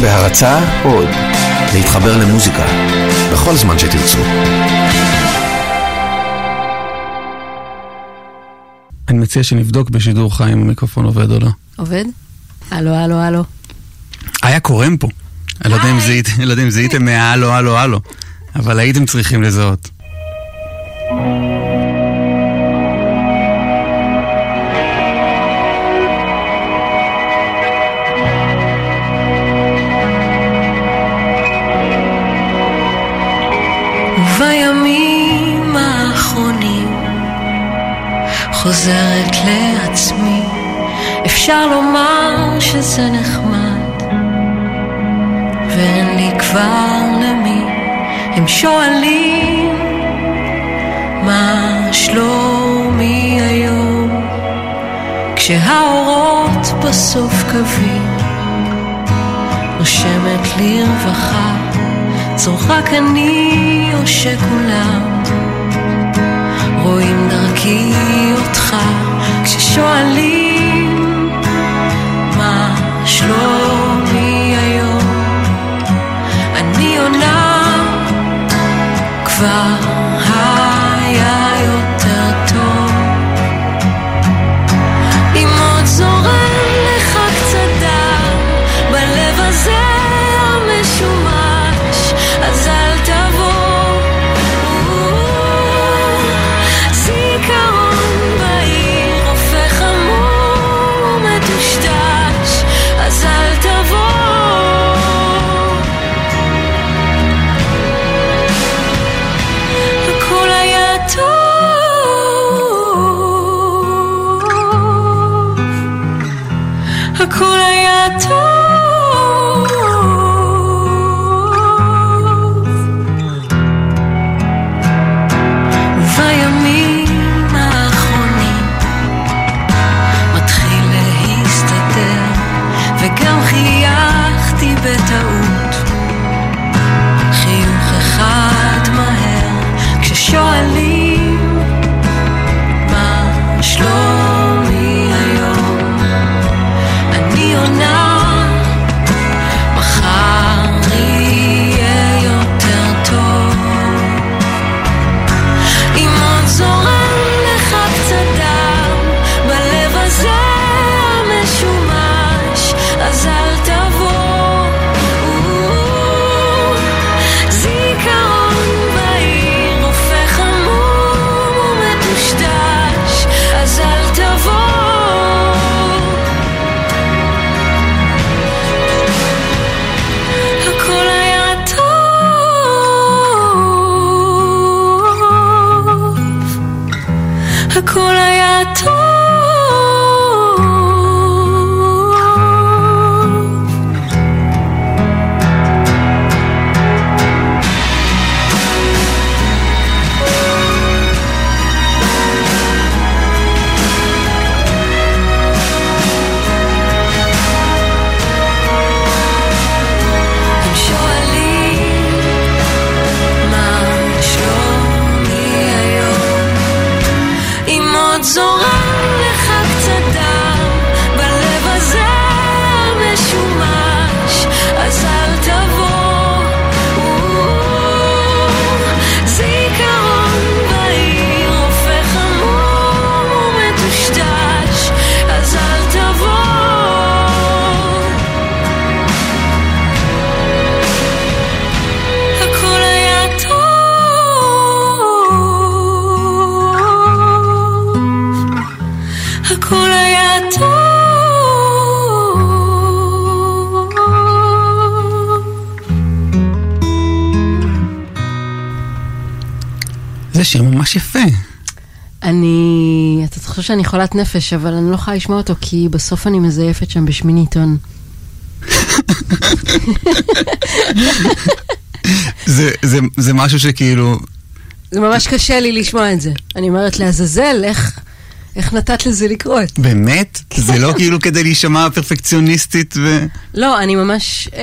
בהרצה עוד, להתחבר למוזיקה, בכל זמן שתרצו. אני מציע שנבדוק בשידור חי אם המיקרופון עובד או לא. עובד? הלו, הלו, הלו. היה קורם פה. אני לא יודע אם זיהיתם- לא יודע אם זיהיתם מהלו, הלו, הלו, אבל הייתם צריכים לזהות. חוזרת לעצמי, אפשר לומר שזה נחמד, ואין לי כבר למי, הם שואלים מה שלומי היום, כשהאורות בסוף קווים, נושמת לרווחה. זו רק אני או שכולם רואים דרכי אותך כששואלים מה שלומי היום. אני עונה כבר שאני חולת נפש, אבל אני לא יכולה לשמוע אותו, כי בסוף אני מזייפת שם בשמיני טון. זה, זה, זה משהו שכאילו, זה ממש קשה לי לשמוע את זה. אני אומרת לעזאזל, איך, איך נתת לזה לקרות? באמת? זה לא כאילו כדי להישמע פרפקציוניסטית ו... לא, אני ממש אה,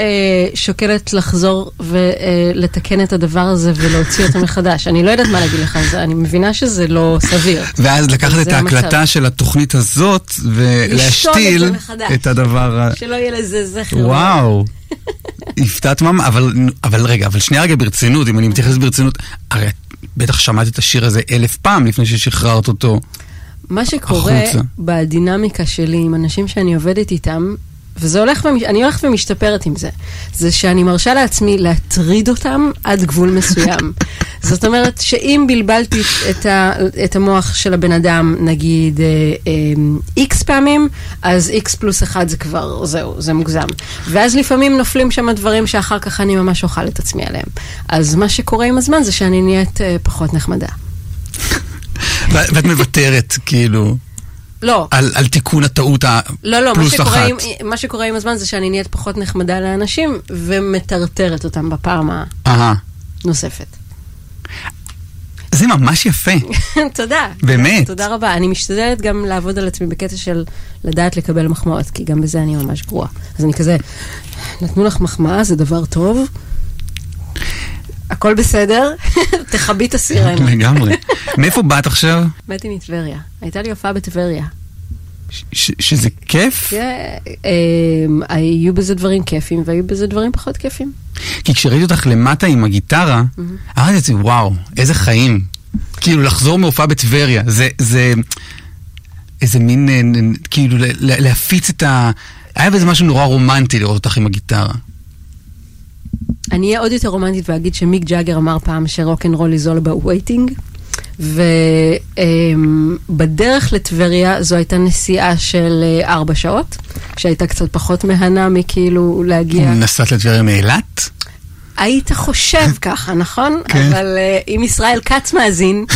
שוקלת לחזור ולתקן את הדבר הזה ולהוציא אותו מחדש. אני לא יודעת מה להגיד לך על זה, אני מבינה שזה לא סביר. ואז לקחת את. ההקלטה של התוכנית הזאת את ולהשתיל זה מחדש. את הדבר. שלא יהיה לזה זכר. וואו, הפתעת ממש, אבל, אבל רגע, אבל שנייה רגע ברצינות, אם אני מתייחס ברצינות, הרי את בטח שמעת את השיר הזה אלף פעם לפני ששחררת אותו. מה שקורה החוצה. בדינמיקה שלי עם אנשים שאני עובדת איתם, וזה הולך, ומש... אני הולכת ומשתפרת עם זה, זה שאני מרשה לעצמי להטריד אותם עד גבול מסוים. זאת אומרת שאם בלבלתי את, ה... את המוח של הבן אדם, נגיד איקס פעמים, אז איקס פלוס אחד זה כבר, זהו, זה מוגזם. ואז לפעמים נופלים שם דברים שאחר כך אני ממש אוכל את עצמי עליהם. אז מה שקורה עם הזמן זה שאני נהיית אה, פחות נחמדה. ואת מוותרת, כאילו, לא, על, על תיקון הטעות לא, לא, מה הפלוס שקורה, אחת. עם, מה שקורה עם הזמן זה שאני נהיית פחות נחמדה לאנשים ומטרטרת אותם בפעם. הנוספת. זה ממש יפה. תודה. באמת? תודה רבה. אני משתדלת גם לעבוד על עצמי בקטע של לדעת לקבל מחמאות, כי גם בזה אני ממש גרועה. אז אני כזה, נתנו לך מחמאה, זה דבר טוב, הכל בסדר, תכבי את הסירנה. לגמרי. מאיפה באת עכשיו? באתי מטבריה. הייתה לי הופעה בטבריה. ש- ש- שזה כיף? כן, אמ, היו בזה דברים כיפים והיו בזה דברים פחות כיפים. כי כשראיתי אותך למטה עם הגיטרה, אמרתי לעצמי, וואו, איזה חיים. כאילו, לחזור מהופעה בטבריה, זה, זה, איזה מין, אה, כאילו, ל- ל- להפיץ את ה... היה בזה משהו נורא רומנטי לראות אותך עם הגיטרה. אני אהיה עוד יותר רומנטית ואגיד שמיק ג'אגר אמר פעם שרוקנרול is all about waiting. ובדרך לטבריה זו הייתה נסיעה של אה, ארבע שעות, שהייתה קצת פחות מהנה מכאילו להגיע. נסעת לטבריה מאילת? היית חושב ככה, נכון? כן. אבל אה, אם ישראל כץ מאזין,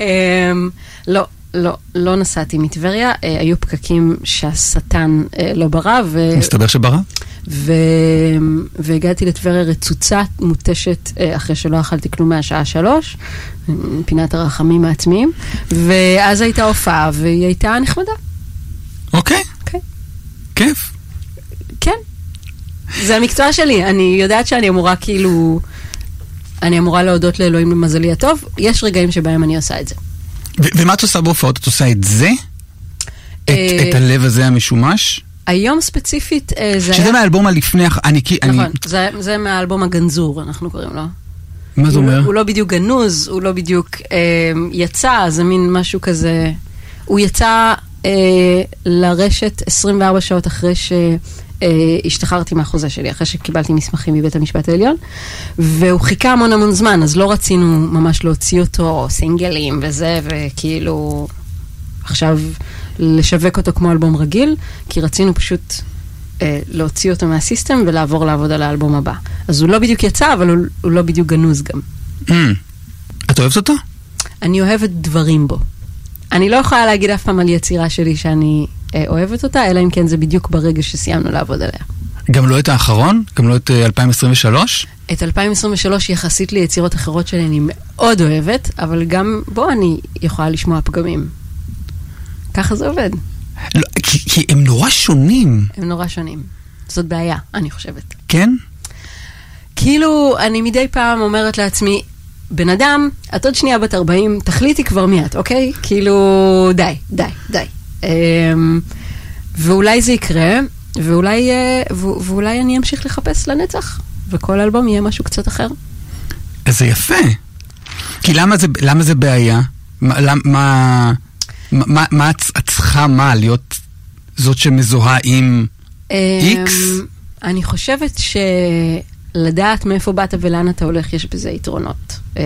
אמ, לא. לא, לא נסעתי מטבריה, אה, היו פקקים שהשטן אה, לא ברא, ו... מסתבר שברא? ו... והגעתי לטבריה רצוצה, מותשת, אה, אחרי שלא אכלתי כלום מהשעה שלוש, פינת הרחמים העצמיים, ואז הייתה הופעה, והיא הייתה נחמדה. אוקיי, אוקיי. כיף. כן. זה המקצוע שלי, אני יודעת שאני אמורה כאילו... אני אמורה להודות לאלוהים למזלי הטוב, יש רגעים שבהם אני עושה את זה. ומה את עושה בהופעות? את עושה את זה? את, אה, את הלב הזה המשומש? היום ספציפית אה, זה שזה היה... מהאלבום הלפני, אני, כי- נכון, זה, זה מהאלבום הגנזור, אנחנו קוראים לו. מה זה אומר? הוא לא בדיוק גנוז, הוא לא בדיוק אה, יצא, זה מין משהו כזה... הוא יצא אה, לרשת 24 שעות אחרי שהשתחררתי מהחוזה שלי, אחרי שקיבלתי מסמכים מבית המשפט העליון, והוא חיכה המון המון זמן, אז לא רצינו ממש להוציא אותו, סינגלים וזה, וכאילו עכשיו לשווק אותו כמו אלבום רגיל, כי רצינו פשוט אה, להוציא אותו מהסיסטם ולעבור לעבוד על האלבום הבא. אז הוא לא בדיוק יצא, אבל הוא, הוא לא בדיוק גנוז גם. Mm. את אוהבת אותו? אני אוהבת דברים בו. אני לא יכולה להגיד אף פעם על יצירה שלי שאני אה, אוהבת אותה, אלא אם כן זה בדיוק ברגע שסיימנו לעבוד עליה. גם לא את האחרון? גם לא את אה, 2023? את 2023 יחסית ליצירות אחרות שלי אני מאוד אוהבת, אבל גם בו אני יכולה לשמוע פגמים. ככה זה עובד. לא, כי, כי הם נורא שונים, הם נורא שונים. זאת בעיה, אני חושבת. כן? כאילו, אני מדי פעם אומרת לעצמי, בן אדם, את עוד שנייה בת 40, תחליטי כבר מי את, אוקיי? כאילו, די, די, די. אמ, ואולי זה יקרה, ואולי, אה, ו- ואולי אני אמשיך לחפש לנצח, וכל אלבום יהיה משהו קצת אחר. אז זה יפה. כי למה זה, למה זה בעיה? מה, מה, מה, מה את צריכה מה? להיות זאת שמזוהה עם... איקס? אמ, אני חושבת שלדעת מאיפה באת ולאן אתה הולך, יש בזה יתרונות. אה,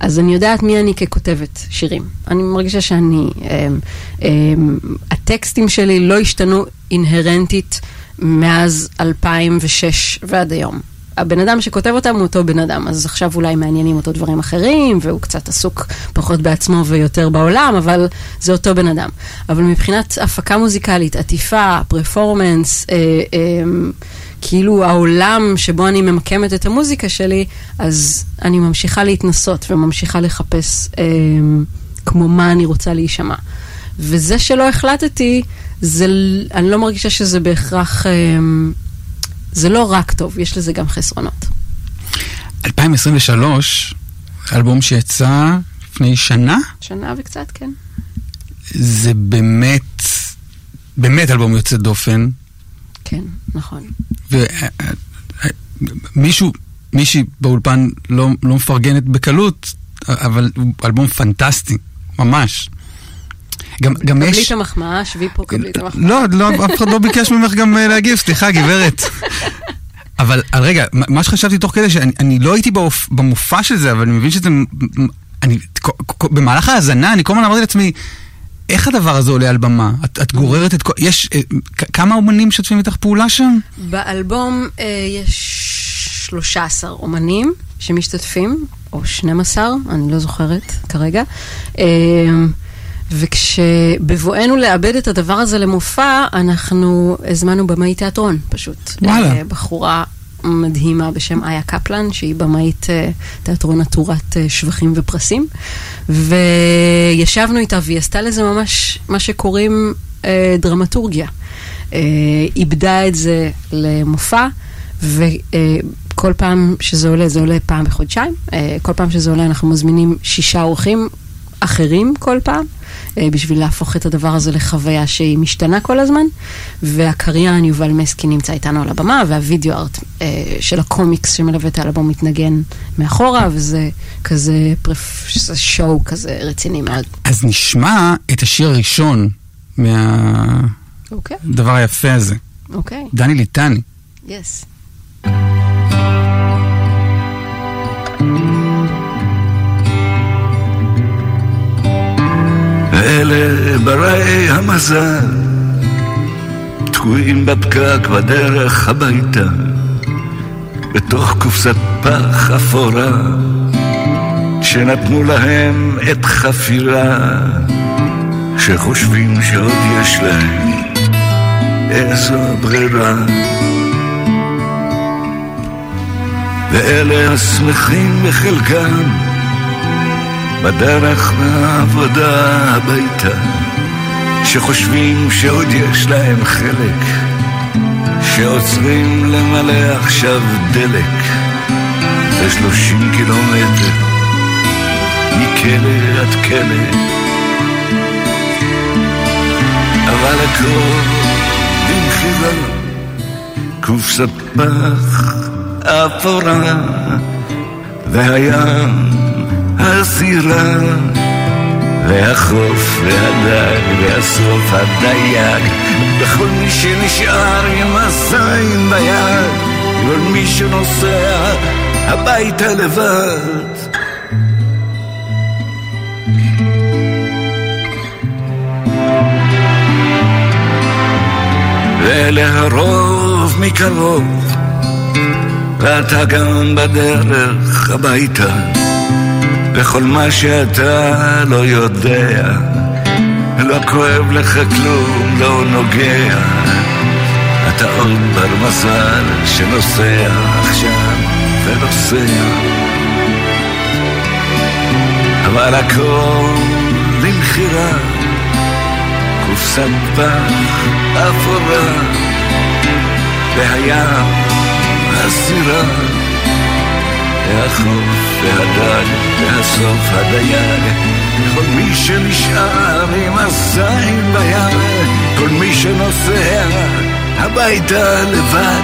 אז אני יודעת מי אני ככותבת שירים. אני מרגישה שאני... אמ, אמ, הטקסטים שלי לא השתנו אינהרנטית מאז 2006 ועד היום. הבן אדם שכותב אותם הוא אותו בן אדם, אז עכשיו אולי מעניינים אותו דברים אחרים, והוא קצת עסוק פחות בעצמו ויותר בעולם, אבל זה אותו בן אדם. אבל מבחינת הפקה מוזיקלית, עטיפה, פרפורמנס, אה, אה, כאילו העולם שבו אני ממקמת את המוזיקה שלי, אז אני ממשיכה להתנסות וממשיכה לחפש אה, כמו מה אני רוצה להישמע. וזה שלא החלטתי, זה, אני לא מרגישה שזה בהכרח... אה, זה לא רק טוב, יש לזה גם חסרונות. 2023, אלבום שיצא לפני שנה, שנה וקצת, כן. זה באמת, באמת אלבום יוצא דופן. כן, נכון. ומישהו, מישהי באולפן לא, לא מפרגנת בקלות, אבל הוא אלבום פנטסטי, ממש. גם, גם קבלי יש... את המחמאה, שבי פה, קבלי את המחמאה. לא, לא, אף אחד לא ביקש ממך גם אה, להגיב, סליחה, גברת. אבל רגע, מה שחשבתי תוך כדי, שאני אני לא הייתי באופ, במופע של זה, אבל אני מבין שזה... אני, במהלך ההאזנה, אני כל הזמן אמרתי לעצמי, איך הדבר הזה עולה על במה? את, את גוררת את כל... יש... אה, כמה אומנים משתפים איתך פעולה שם? באלבום אה, יש 13 אומנים שמשתתפים, או 12, אני לא זוכרת כרגע. אה, וכשבבואנו לאבד את הדבר הזה למופע, אנחנו הזמנו במאי תיאטרון פשוט. וואלה. אה, בחורה מדהימה בשם איה קפלן, שהיא במאית אה, תיאטרון עטורת אה, שבחים ופרסים. וישבנו איתה והיא עשתה לזה ממש מה שקוראים אה, דרמטורגיה. אה, איבדה את זה למופע, וכל פעם שזה עולה, זה עולה פעם בחודשיים. אה, כל פעם שזה עולה אנחנו מזמינים שישה אורחים אחרים כל פעם, אה, בשביל להפוך את הדבר הזה לחוויה שהיא משתנה כל הזמן. והקריין יובל מסקי נמצא איתנו על הבמה, והווידאו ארט אה, של הקומיקס שמלווה את האלבום מתנגן מאחורה, וזה כזה זה שואו כזה רציני מאוד. אז נשמע את השיר הראשון מהדבר אוקיי, היפה הזה, אוקיי, דני ליטני. יס. אלה בראי המזל, תקועים בפקק בדרך הביתה, בתוך קופסת פח אפורה, שנתנו להם את חפירה, שחושבים שעוד יש להם איזו ברירה. ואלה השמחים בחלקם, בדרך מהעבודה הביתה, שחושבים שעוד יש להם חלק, שעוצרים למלא עכשיו דלק, ושלושים קילומטר, מכלא עד כלא. אבל הכל במחירה, קופסת פח אפורה, והים הסירה, והחוף והדג והסוף הדייג, וכל מי שנשאר עם הזין ביד, כל מי שנוסע הביתה לבד. ולהרוב מקרוב, ואתה גם בדרך הביתה, וכל מה שאתה לא יודע, לא כואב לך כלום, לא נוגע, אתה עוד בר מזל שנוסע עכשיו ונוסע, אבל הכל למכירה. קופסת פח אפורה, והים הסירה, והחוף והדג, והסוף הדייג, כל מי שנשאר עם הזין ביד, כל מי שנוסע הביתה לבד.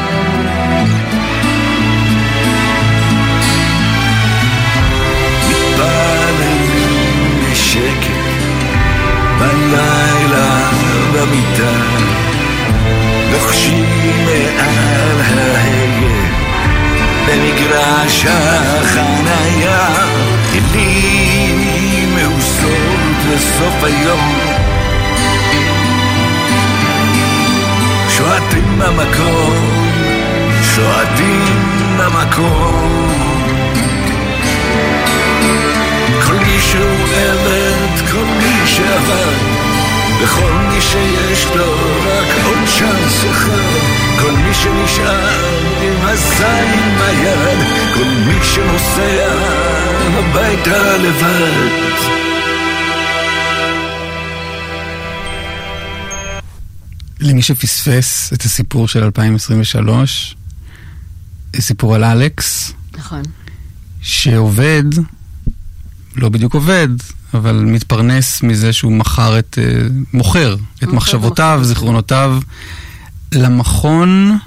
מתפללים בשקט בלילה במיטה, במגרש החניה, עינים מאוסות לסוף היום. שועטים במקום, שועטים במקום. כל מי שהוא עבד, כל מי שעבד, וכל מי שיש לו רק עוד צ'אנס אחד, כל מי שנשאר עם הזין ביד, כל מי שנוסע הביתה לבד. למי שפספס את הסיפור של 2023, סיפור על אלכס, נכון. שעובד, לא בדיוק עובד, אבל מתפרנס מזה שהוא מכר את, אה, מוכר את מחשבותיו. זיכרונותיו, למכון,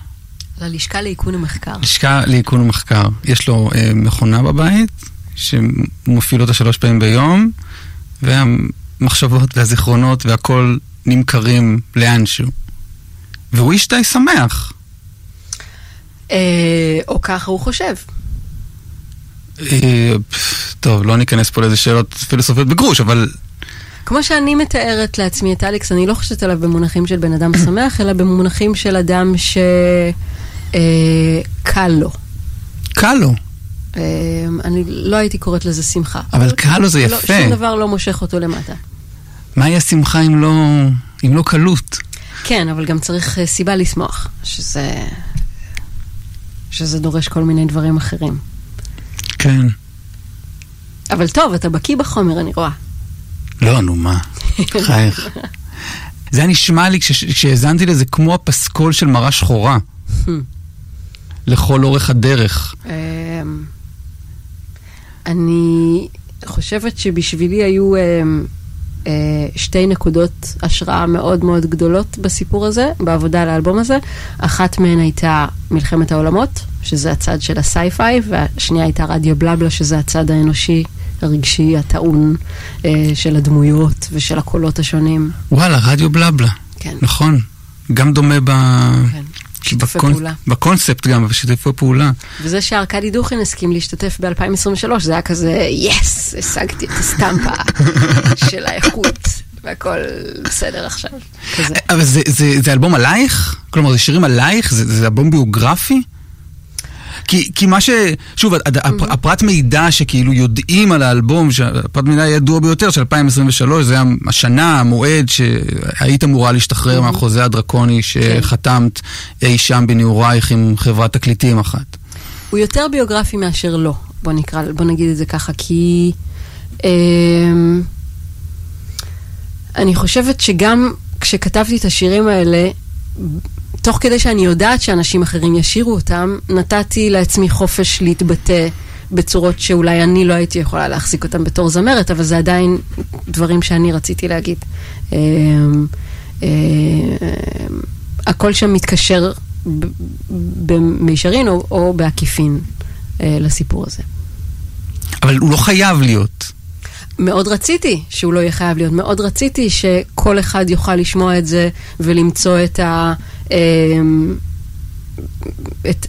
ללשכה לאיכון המחקר. לשכה לאיכון ומחקר. יש לו אה, מכונה בבית, שהוא מפעיל אותה שלוש פעמים ביום, והמחשבות והזיכרונות והכל נמכרים לאנשהו. והוא איש די שמח. אה, או ככה הוא חושב. אה, טוב, לא ניכנס פה לאיזה שאלות פילוסופיות בגרוש, אבל כמו שאני מתארת לעצמי את אלכס, אני לא חושבת עליו במונחים של בן אדם שמח, אלא במונחים של אדם שקל לו. קל לו. אה, אני לא הייתי קוראת לזה שמחה. אבל קל לו זה לא, יפה. שום דבר לא מושך אותו למטה. מהי השמחה אם לא, אם לא קלות? כן, אבל גם צריך אה, סיבה לשמוח, שזה... שזה דורש כל מיני דברים אחרים. כן. אבל טוב, אתה בקיא בחומר, אני רואה. לא, נו מה, חייך. זה היה נשמע לי כש- כשהאזנתי לזה כמו הפסקול של מראה שחורה. לכל אורך הדרך. אמ, אני חושבת שבשבילי היו אמ, אה, שתי נקודות השראה מאוד מאוד גדולות בסיפור הזה, בעבודה על האלבום הזה. אחת מהן הייתה מלחמת העולמות, שזה הצד של הסייפיי, והשנייה הייתה רדיו בלבלה, שזה הצד האנושי, הרגשי, הטעון אה, של הדמויות ושל הקולות השונים. וואלה, רדיו בלבלה. כן, נכון. גם דומה ב... כן. בקונ- פעולה. בקונספט גם, בשיתופי פעולה. וזה שארכדי דוכן הסכים להשתתף ב-2023, זה היה כזה, יס, השגתי את הסטמפה של האיכות, והכל בסדר עכשיו. כזה. אבל זה, זה, זה אלבום עלייך? כלומר, זה שירים עלייך? זה, זה אלבום ביוגרפי? כי, כי מה ש... שוב, הד- הפ- הפרט מידע שכאילו יודעים על האלבום, שהפרט מידע הידוע ביותר של 2023, זה השנה, המועד שהיית אמורה להשתחרר מהחוזה הדרקוני שחתמת אי שם בנעורייך עם חברת תקליטים אחת. הוא יותר ביוגרפי מאשר לא, בוא נקרא, בוא נגיד את זה ככה, כי... אמ, אני חושבת שגם כשכתבתי את השירים האלה, תוך כדי שאני יודעת שאנשים אחרים ישירו אותם, נתתי לעצמי חופש להתבטא בצורות שאולי אני לא הייתי יכולה להחזיק אותם בתור זמרת, אבל זה עדיין דברים שאני רציתי להגיד. אמ, אמ, הכל שם מתקשר במישרין או, או בעקיפין אה, לסיפור הזה. אבל הוא לא חייב להיות. מאוד רציתי שהוא לא יהיה חייב להיות, מאוד רציתי שכל אחד יוכל לשמוע את זה ולמצוא את, ה, את,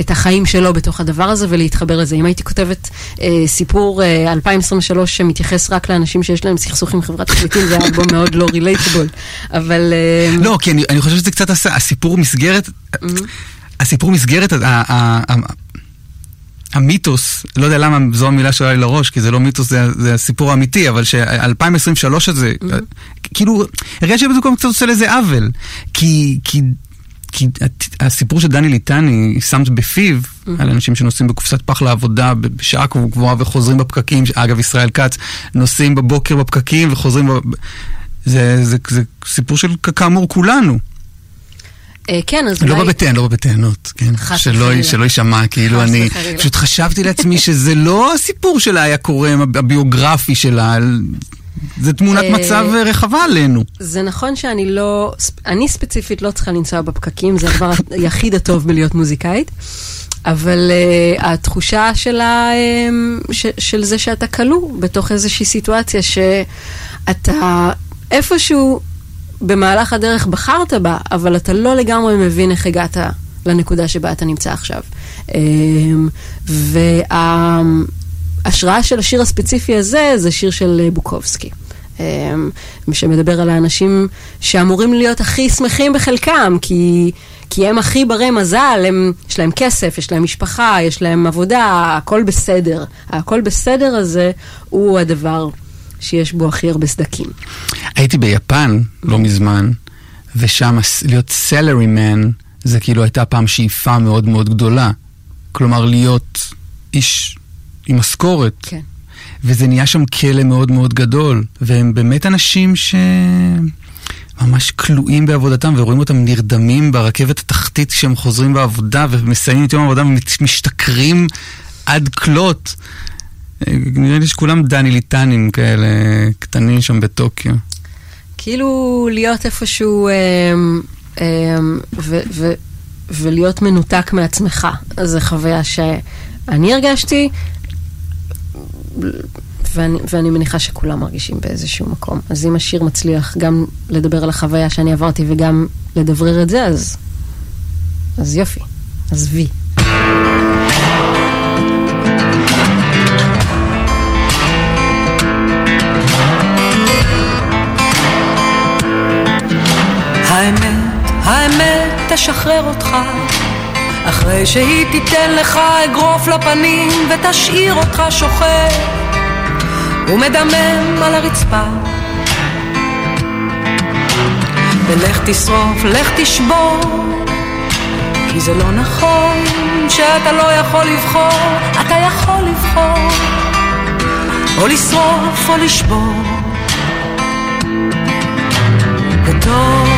את החיים שלו בתוך הדבר הזה ולהתחבר לזה. אם הייתי כותבת אה, סיפור אה, 2023 שמתייחס רק לאנשים שיש להם סכסוך עם חברת תקליטים, זה היה אלבום מאוד לא רילייטבול. אבל... אה, לא, כי אני, אני חושב שזה קצת הסיפור מסגרת, הסיפור מסגרת, ה- ה- ה- המיתוס, לא יודע למה זו המילה שעולה לי לראש, כי זה לא מיתוס, זה, זה הסיפור האמיתי, אבל ש-2023 הזה, כאילו, הרגשתי שבזה קצת עושה לזה עוול, כי... כי כי הסיפור שדני ליטני שמת בפיו, על אנשים שנוסעים בקופסת פח לעבודה בשעה גבוהה וחוזרים בפקקים, אגב, ישראל כץ, נוסעים בבוקר בפקקים וחוזרים, ב... זה, זה, זה סיפור של כאמור כולנו. אה, כן, אז לא אולי... בא בטען, לא בא בטענות, כן? חס שלא, וחלילה. שלא יישמע, כאילו אני... פשוט חשבתי לעצמי שזה לא הסיפור שלה היה קורה, הביוגרפי שלה, זה תמונת אה, מצב רחבה עלינו. זה נכון שאני לא, אני ספציפית לא צריכה לנסוע בפקקים, זה הדבר היחיד הטוב בלהיות מוזיקאית, אבל uh, התחושה שלה, um, ש, של זה שאתה כלוא בתוך איזושהי סיטואציה שאתה איפשהו במהלך הדרך בחרת בה, אבל אתה לא לגמרי מבין איך הגעת לנקודה שבה אתה נמצא עכשיו. Um, וההשראה של השיר הספציפי הזה זה שיר של בוקובסקי. um, שמדבר על האנשים שאמורים להיות הכי שמחים בחלקם, כי, כי הם הכי ברי מזל, הם, יש להם כסף, יש להם משפחה, יש להם עבודה, הכל בסדר. הכל בסדר הזה הוא הדבר שיש בו הכי הרבה סדקים. הייתי ביפן לא מזמן, ושם להיות סלרי מן, זה כאילו הייתה פעם שאיפה מאוד מאוד גדולה. כלומר, להיות איש עם משכורת. כן. וזה נהיה שם כלא מאוד מאוד גדול, והם באמת אנשים שממש כלואים בעבודתם, ורואים אותם נרדמים ברכבת התחתית כשהם חוזרים בעבודה, ומסיימים את יום העבודה ומשתכרים עד כלות. אה, נראה לי שכולם דני ליטנים כאלה קטנים שם בטוקיו. כאילו להיות איפשהו, אה, אמ, ו- ו- ולהיות מנותק מעצמך. זו חוויה שאני הרגשתי, ואני, ואני מניחה שכולם מרגישים באיזשהו מקום. אז אם השיר מצליח גם לדבר על החוויה שאני עברתי וגם לדברר את זה, אז, אז יופי, אז וי. תשחרר אותך. אחרי שהיא תיתן לך אגרוף לפנים ותשאיר אותך שוכב ומדמם על הרצפה. ולך תשרוף, לך תשבור כי זה לא נכון שאתה לא יכול לבחור אתה יכול לבחור או לשרוף או לשבור. וטוב,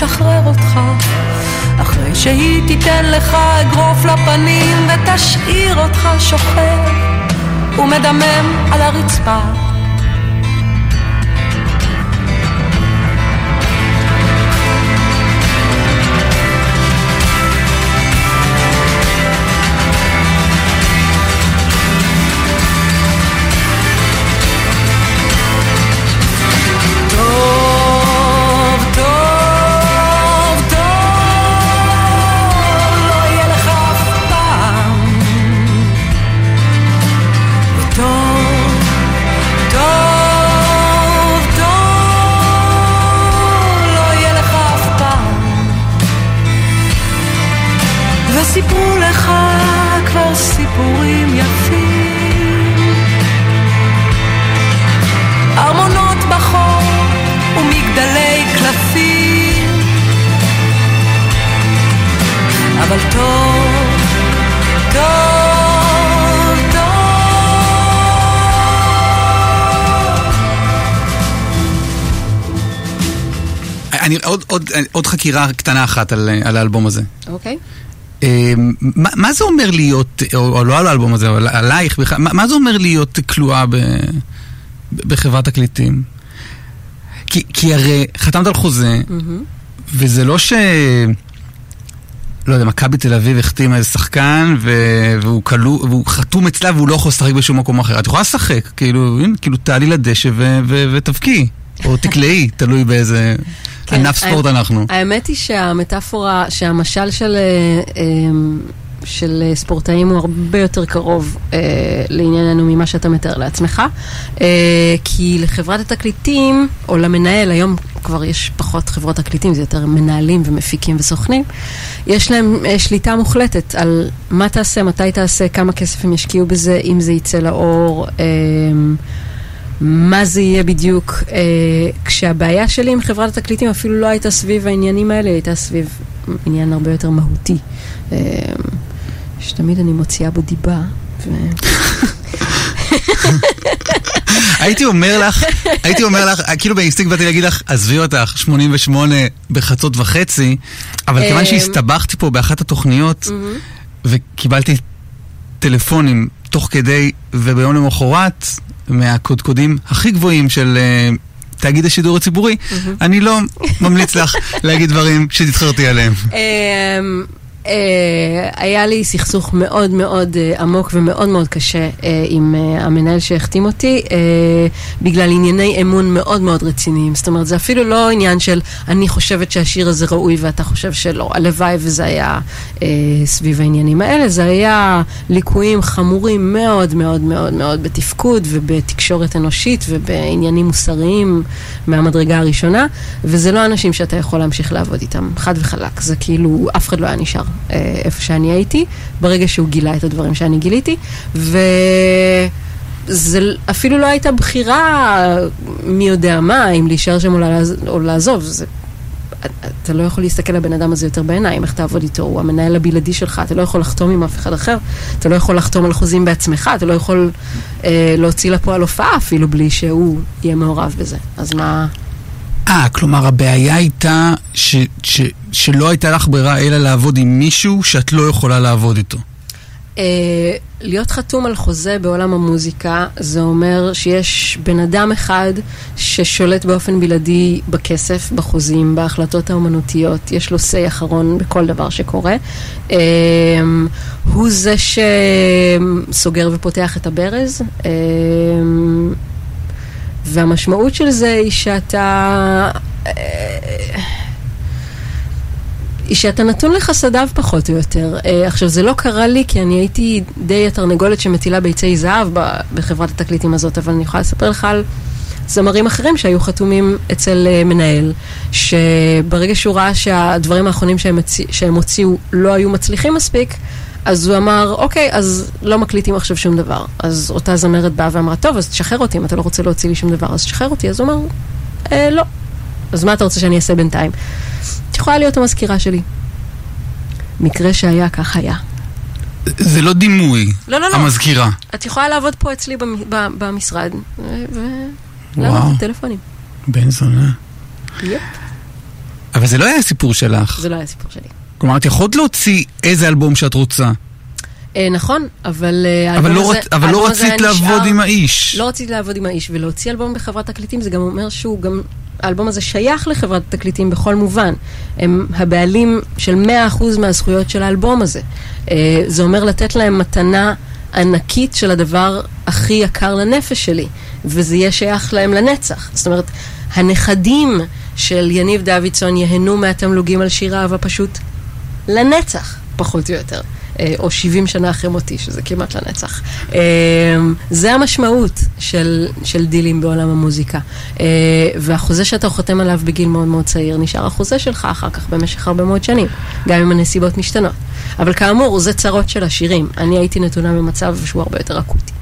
תשחרר אותך. אחרי שהיא תיתן לך אגרוף לפנים ותשאיר אותך שוכב ומדמם על הרצפה עוד, עוד, חקירה קטנה אחת על, על האלבום הזה. אוקיי? אה, מה, מה זה אומר להיות, או, או לא על האלבום הזה, אבל עלייך בכלל, מה, מה זה אומר להיות כלואה ב, בחברת תקליטים? כי, כי הרי חתמת על חוזה, וזה לא ש... לא יודע, מכבי תל אביב החתימה איזה שחקן, ו... והוא, כלוא, והוא חתום אצלה והוא לא יכול לשחק בשום מקום אחר. את יכולה לשחק, כאילו, הנה, כאילו תעלי לדשא ו... ו... ותבקיעי, או תקלעי, תלוי באיזה כן, ענף ספורט האמת- אנחנו. האמת היא שהמטאפורה, שהמשל של, אה, אה, של ספורטאים הוא הרבה יותר קרוב אה, לענייננו ממה שאתה מתאר לעצמך. אה, כי לחברת התקליטים, או למנהל, היום כבר יש פחות חברות תקליטים, זה יותר מנהלים ומפיקים וסוכנים, יש להם אה, שליטה מוחלטת על מה תעשה, מתי תעשה, כמה כסף הם ישקיעו בזה, אם זה יצא לאור. אה, מה זה יהיה בדיוק, אה, כשהבעיה שלי עם חברת התקליטים אפילו לא הייתה סביב העניינים האלה, היא הייתה סביב עניין הרבה יותר מהותי. אה, שתמיד אני מוציאה בו דיבה. ו... הייתי אומר לך, הייתי אומר לך, כאילו באינסטינקט באתי להגיד לך, עזבי אותך, 88 בחצות וחצי, אבל כיוון אמ. שהסתבכתי פה באחת התוכניות, וקיבלתי טלפונים תוך כדי וביום למחרת, מהקודקודים הכי גבוהים של אה, תאגיד השידור הציבורי, אני לא ממליץ לך להגיד דברים שתתחרתי עליהם. אה, היה לי סכסוך מאוד מאוד אה, עמוק ומאוד מאוד קשה אה, עם המנהל שהחתים אותי, בגלל ענייני אמון מאוד מאוד רציניים. זאת אומרת, זה אפילו לא עניין של אני חושבת שהשיר הזה ראוי ואתה חושב שלא. הלוואי וזה היה סביב העניינים האלה, זה היה ליקויים חמורים מאוד מאוד מאוד מאוד בתפקוד ובתקשורת אנושית ובעניינים מוסריים מהמדרגה הראשונה, וזה לא אנשים שאתה יכול להמשיך לעבוד איתם, חד וחלק. זה כאילו, אף אחד לא היה נשאר איפה שאני הייתי, ברגע שהוא גילה את הדברים שאני גיליתי, וזה אפילו לא הייתה בחירה מי יודע מה, אם להישאר שם. או לעזוב. זה... אתה לא יכול להסתכל לבן אדם הזה יותר בעיניים, איך תעבוד איתו, הוא המנהל הבלעדי שלך, אתה לא יכול לחתום עם אף אחד אחר, אתה לא יכול לחתום על חוזים בעצמך, אתה לא יכול אה, להוציא לפועל הופעה אפילו בלי שהוא יהיה מעורב בזה. אז מה... אה, כלומר הבעיה הייתה ש, ש, שלא הייתה לך ברירה אלא לעבוד עם מישהו שאת לא יכולה לעבוד איתו. אה, להיות חתום על חוזה בעולם המוזיקה, זה אומר שיש בן אדם אחד ששולט באופן בלעדי בכסף, בחוזים, בהחלטות האומנותיות, יש לו say אחרון בכל דבר שקורה. אה, הוא זה שסוגר ופותח את הברז. אה, והמשמעות של זה היא שאתה... היא שאתה נתון לחסדיו פחות או יותר. אה, עכשיו, זה לא קרה לי כי אני הייתי די התרנגולת שמטילה ביצי זהב בחברת התקליטים הזאת, אבל אני יכולה לספר לך על זמרים אחרים שהיו חתומים אצל אה, מנהל, שברגע שהוא ראה שהדברים האחרונים שהם, הצי- שהם הוציאו לא היו מצליחים מספיק, אז הוא אמר, אוקיי, אז לא מקליטים עכשיו שום דבר. אז אותה זמרת באה ואמרה, טוב, אז תשחרר אותי, אם אתה לא רוצה להוציא לי שום דבר, אז תשחרר אותי. אז הוא אמר, אה, לא. אז מה אתה רוצה שאני אעשה בינתיים? את יכולה להיות המזכירה שלי. מקרה שהיה, כך היה. זה לא דימוי, לא, לא, לא. המזכירה. את יכולה לעבוד פה אצלי במשרד, ו... וואו. לענות טלפונים. בן זונה. יפ. אבל זה לא היה סיפור שלך. זה לא היה סיפור שלי. כלומר, את יכולת להוציא איזה אלבום שאת רוצה, אה, נכון, אבל אה, אבל האלבום לא, הזה-. אבל לא רצית לעבוד נשאר- עם האיש. לא רציתי לעבוד עם האיש, ולהוציא אלבום בחברת תקליטים זה גם אומר שהוא גם... האלבום הזה שייך לחברת התקליטים בכל מובן. הם הבעלים של 100% מהזכויות של האלבום הזה. אה, זה אומר לתת להם מתנה ענקית של הדבר הכי יקר לנפש שלי, וזה יהיה שייך להם לנצח. זאת אומרת, הנכדים של יניב דוידסון ייהנו מהתמלוגים על שיר אהבה פשוט לנצח, פחות או יותר. אה, או 70 שנה אחרי מותי, שזה כמעט לנצח. אה, זה המשמעות של, של דילים בעולם המוזיקה. אה, והחוזה שאתה חותם עליו בגיל מאוד מאוד צעיר, נשאר החוזה שלך אחר כך במשך הרבה מאוד שנים, גם אם הנסיבות משתנות. אבל כאמור, זה צרות של השירים. אני הייתי נתונה במצב שהוא הרבה יותר אקוטי.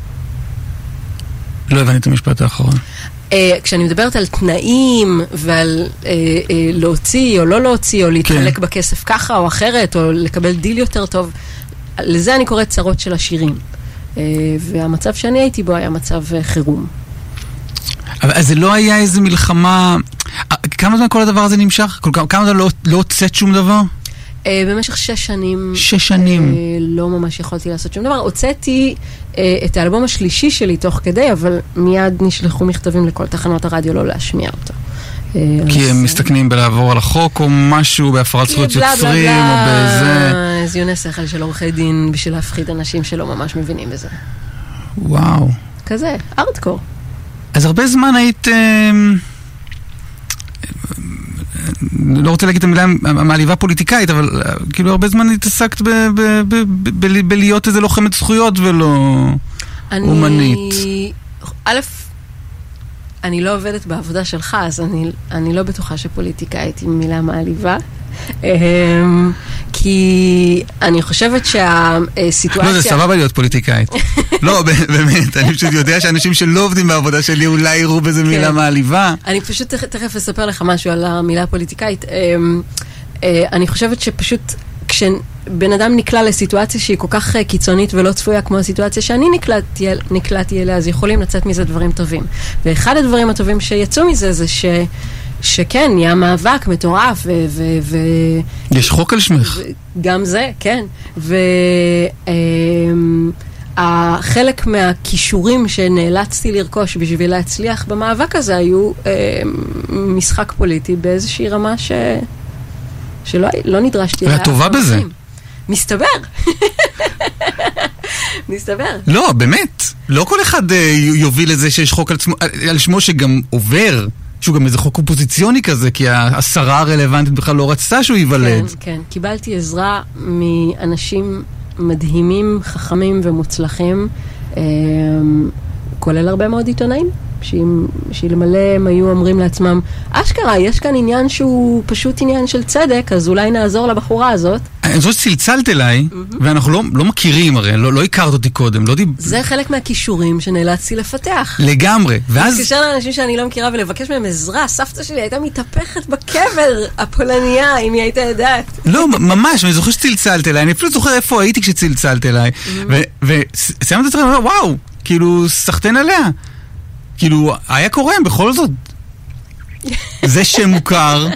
לא הבנתי את המשפט האחרון. Uh, כשאני מדברת על תנאים ועל uh, uh, להוציא או לא להוציא, או להתחלק כן. בכסף ככה או אחרת, או לקבל דיל יותר טוב, לזה אני קוראת צרות של השירים. Uh, והמצב שאני הייתי בו היה מצב uh, חירום. אבל אז זה לא היה איזה מלחמה... אה, כמה זמן כל הדבר הזה נמשך? כמה זמן לא לא הוצאת שום דבר? Uh, במשך שש שנים... שש שנים. Uh, לא ממש יכולתי לעשות שום דבר. הוצאתי uh, את האלבום השלישי שלי תוך כדי, אבל מיד נשלחו מכתבים לכל תחנות הרדיו לא להשמיע אותו. כי הם מסתכנים בלעבור על החוק או משהו בהפרת זכויות יוצרים או בזה. זיוני שכל של עורכי דין בשביל להפחיד אנשים שלא ממש מבינים בזה. וואו. כזה, ארדקור. אז הרבה זמן היית... לא רוצה להגיד את המילה המעליבה פוליטיקאית, אבל אה, כאילו הרבה זמן התעסקת בלהיות איזה לוחמת זכויות ולא... אני... אומנית. א', אני לא עובדת בעבודה שלך, אז אני, אני לא בטוחה שפוליטיקאית היא מילה מעליבה. אמ, כי אני חושבת שהסיטואציה... לא, זה סבבה להיות פוליטיקאית. לא, באמת, אני פשוט יודע שאנשים שלא עובדים בעבודה שלי אולי יראו בזה מילה כן. מעליבה. אני פשוט תכף, אספר לך משהו על המילה הפוליטיקאית. אמ, אה, אני חושבת שפשוט כשבן אדם נקלע לסיטואציה שהיא כל כך אה, קיצונית ולא צפויה כמו הסיטואציה שאני נקלעתי, נקלעתי אליה, אז יכולים לצאת מזה דברים טובים. ואחד הדברים הטובים שיצאו מזה זה ש... שכן, נהיה מאבק מטורף, ו... ו, ו יש חוק על שמך. גם זה, כן. והחלק מהכישורים שנאלצתי לרכוש בשביל להצליח במאבק הזה היו אמ, משחק פוליטי באיזושהי רמה ש... שלא לא נדרשתי ואת טובה בזה. מסתבר. מסתבר. לא, באמת. לא כל אחד אה, יוביל לזה שיש חוק על, עצמו, על, על שמו שגם עובר. שהוא גם איזה חוק אופוזיציוני כזה, כי השרה הרלוונטית בכלל לא רצתה שהוא ייוולד. כן, כן. קיבלתי עזרה מאנשים מדהימים, חכמים ומוצלחים, אה, כולל הרבה מאוד עיתונאים. שאלמלא הם היו אומרים לעצמם, אשכרה, יש כאן עניין שהוא פשוט עניין של צדק, אז אולי נעזור לבחורה הזאת. אני חושב שצלצלת אליי, ואנחנו לא, לא מכירים הרי, לא, לא הכרת אותי קודם, לא דיב... זה חלק מהכישורים שנאלצתי לפתח. לגמרי, ואז... להתקשר לאנשים שאני לא מכירה ולבקש מהם עזרה, סבתא שלי הייתה מתהפכת בקבר הפולניה, אם היא הייתה יודעת. לא, ממש, אני זוכר שצלצלת אליי, אני אפילו זוכר איפה הייתי כשצלצלת אליי, וסיימת את זה, וואו, כאילו, סחטיין עליה. כאילו, היה קורה בכל זאת. זה שם מוכר,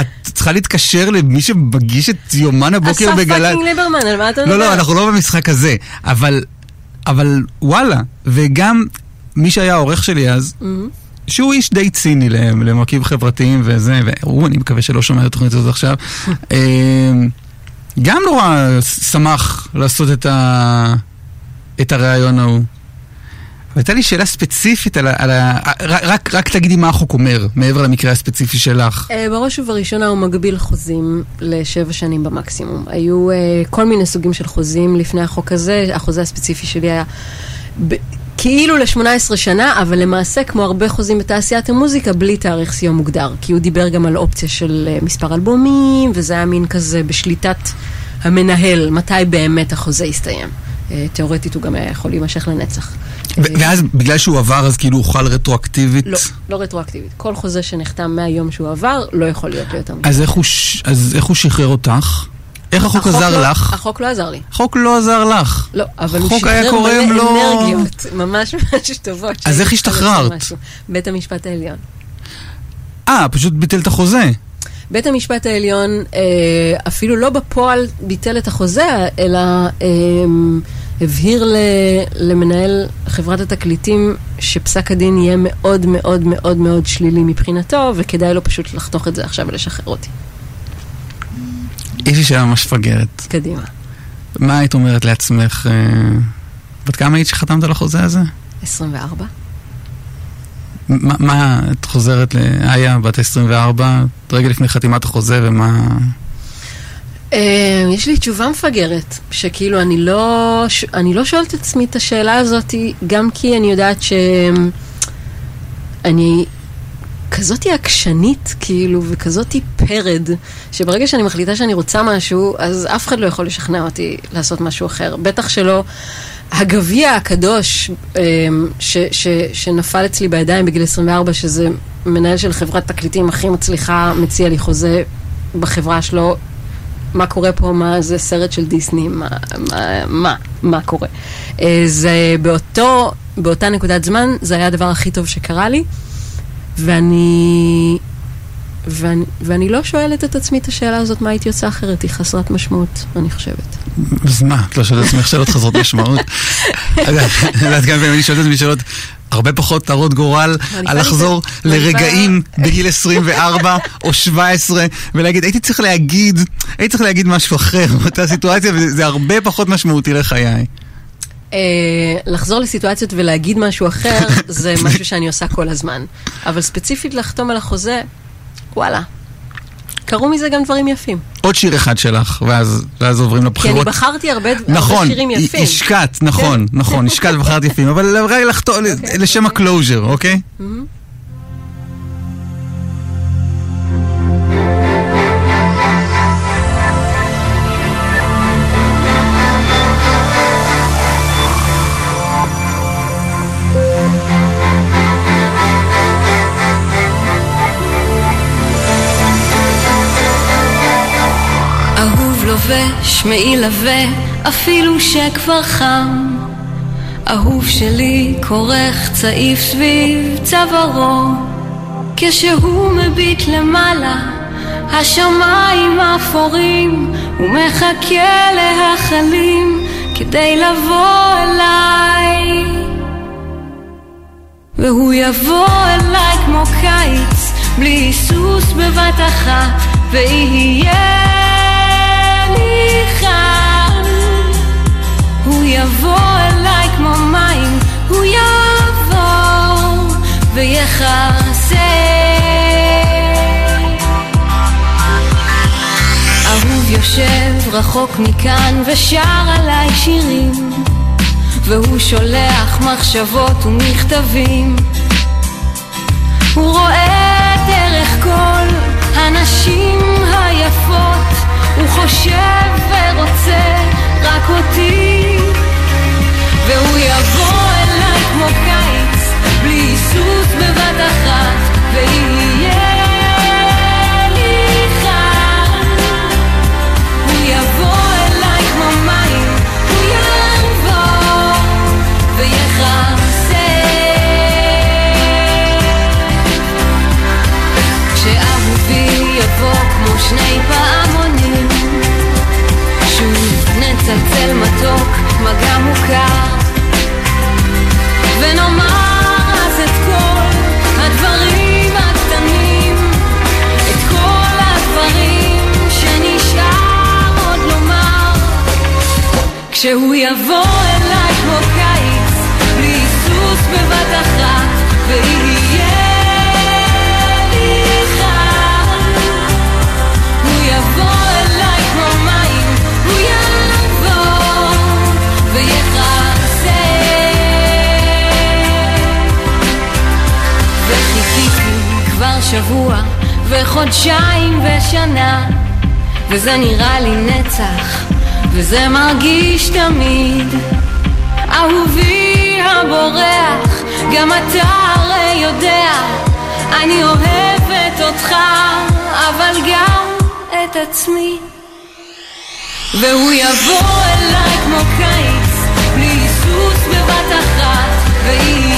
את צריכה להתקשר למי שמגיש את יומן הבוקר בגלל... אסף fucking ליברמן, על מה אתה מדבר? לא, לא, אנחנו לא במשחק הזה, אבל, אבל וואלה, וגם מי שהיה העורך שלי אז, שהוא איש די ציני למרכיב חברתיים וזה, והוא, אני מקווה שלא שומע את התוכנית הזאת עכשיו, גם נורא שמח לעשות את, ה... את הריאיון ההוא. והייתה לי שאלה ספציפית על ה... על ה רק, רק תגידי מה החוק אומר, מעבר למקרה הספציפי שלך. Uh, בראש ובראשונה הוא מגביל חוזים לשבע שנים במקסימום. היו uh, כל מיני סוגים של חוזים לפני החוק הזה, החוזה הספציפי שלי היה... כאילו ל-18 שנה, אבל למעשה, כמו הרבה חוזים בתעשיית המוזיקה, בלי תאריך סיום מוגדר. כי הוא דיבר גם על אופציה של uh, מספר אלבומים, וזה היה מין כזה בשליטת המנהל, מתי באמת החוזה יסתיים. Uh, תאורטית הוא גם היה יכול להימשך לנצח. ואז בגלל שהוא עבר, אז כאילו הוא חל רטרואקטיבית? לא, לא רטרואקטיבית. כל חוזה שנחתם מהיום שהוא עבר, לא יכול להיות יותר הוא, אז איך הוא שחרר אותך? איך החוק עזר לא, לך? החוק לא עזר לי. החוק לא עזר לך. לא, אבל הוא שחרר מלא לא... אנרגיות, ממש ממש טובות. אז איך השתחררת? בית המשפט העליון. אה, פשוט ביטל את החוזה. בית המשפט העליון אה, אפילו לא בפועל ביטל את החוזה, אלא... אה, הבהיר למנהל חברת התקליטים שפסק הדין יהיה מאוד מאוד מאוד מאוד שלילי מבחינתו, וכדאי לו פשוט לחתוך את זה עכשיו ולשחרר אותי. יש לי שאלה ממש מפגרת. קדימה. מה היית אומרת לעצמך? אה, בת כמה היית שחתמת על החוזה הזה? 24. מה, מה את חוזרת לאיה, בת 24, רגע לפני חתימת החוזה, ומה... אה, יש לי תשובה מפגרת, שכאילו אני לא, אני לא שואלת את עצמי את השאלה הזאת, גם כי אני יודעת שאני כזאתי עקשנית, כאילו, וכזאתי פרד, שברגע שאני מחליטה שאני רוצה משהו, אז אף אחד לא יכול לשכנע אותי לעשות משהו אחר. בטח שלא הגביע הקדוש אה, ש, ש, שנפל אצלי בידיים בגיל 24, שזה מנהל של חברת תקליטים הכי מצליחה, מציע לי חוזה בחברה שלו. מה קורה פה, מה זה סרט של דיסני, מה, מה, מה, מה קורה. אה, זה באותו, באותה נקודת זמן, זה היה הדבר הכי טוב שקרה לי, ואני, ואני, ואני לא שואלת את עצמי את השאלה הזאת, מה הייתי עושה אחרת, היא חסרת משמעות, אני חושבת. אז מה, את לא שואלת את עצמך שאלות חסרות משמעות? את יודעת, גם אני שואל את עצמי שאלות... הרבה פחות טרות גורל על לחזור לרגעים בגיל 24 או 17 ולהגיד, הייתי צריך להגיד, הייתי צריך להגיד משהו אחר באותה סיטואציה וזה הרבה פחות משמעותי לחיי. אה, לחזור לסיטואציות ולהגיד משהו אחר זה משהו שאני עושה כל הזמן. אבל ספציפית לחתום על החוזה, וואלה, קרו מזה גם דברים יפים. עוד שיר אחד שלך, ואז, ואז עוברים לבחירות. כי אני בחרתי הרבה, נכון, הרבה שירים יפים. נכון, השקעת, נכון, כן. נכון, השקעת ובחרת יפים, אבל רגע לחתור, okay, לשם okay. הקלוז'ר, אוקיי? Mm-hmm. לובש מעיל עבה, אפילו שכבר חם. אהוב שלי כורך צעיף סביב צווארו, כשהוא מביט למעלה, השמיים אפורים, הוא מחכה להחלים כדי לבוא אליי. והוא יבוא אליי כמו קיץ, בלי היסוס בבת אחת, ויהיה חם. הוא יבוא אליי כמו מים, הוא יבוא ויחסה. אהוב יושב רחוק מכאן ושר עליי שירים, והוא שולח מחשבות ומכתבים. הוא רואה דרך כל הנשים היפות, הוא חושב ורוצה רק אותי, והוא יבוא אליי כמו קיץ, בלי היסוס בבת אחת, ויהיה שני פעמונים, מתוק, מגע מוכר, ונאמר אז את כל הדברים הקטנים, את כל הדברים שנשאר עוד לומר. כשהוא יבוא אליי כמו קיץ, בלי היסוס בבת אחת, ויהיה כבר שבוע וחודשיים ושנה, וזה נראה לי נצח, וזה מרגיש תמיד. אהובי הבורח, גם אתה הרי יודע, אני אוהבת אותך, אבל גם את עצמי. והוא יבוא אליי כמו קיץ, בלי היסוס בבת אחת, ויהיה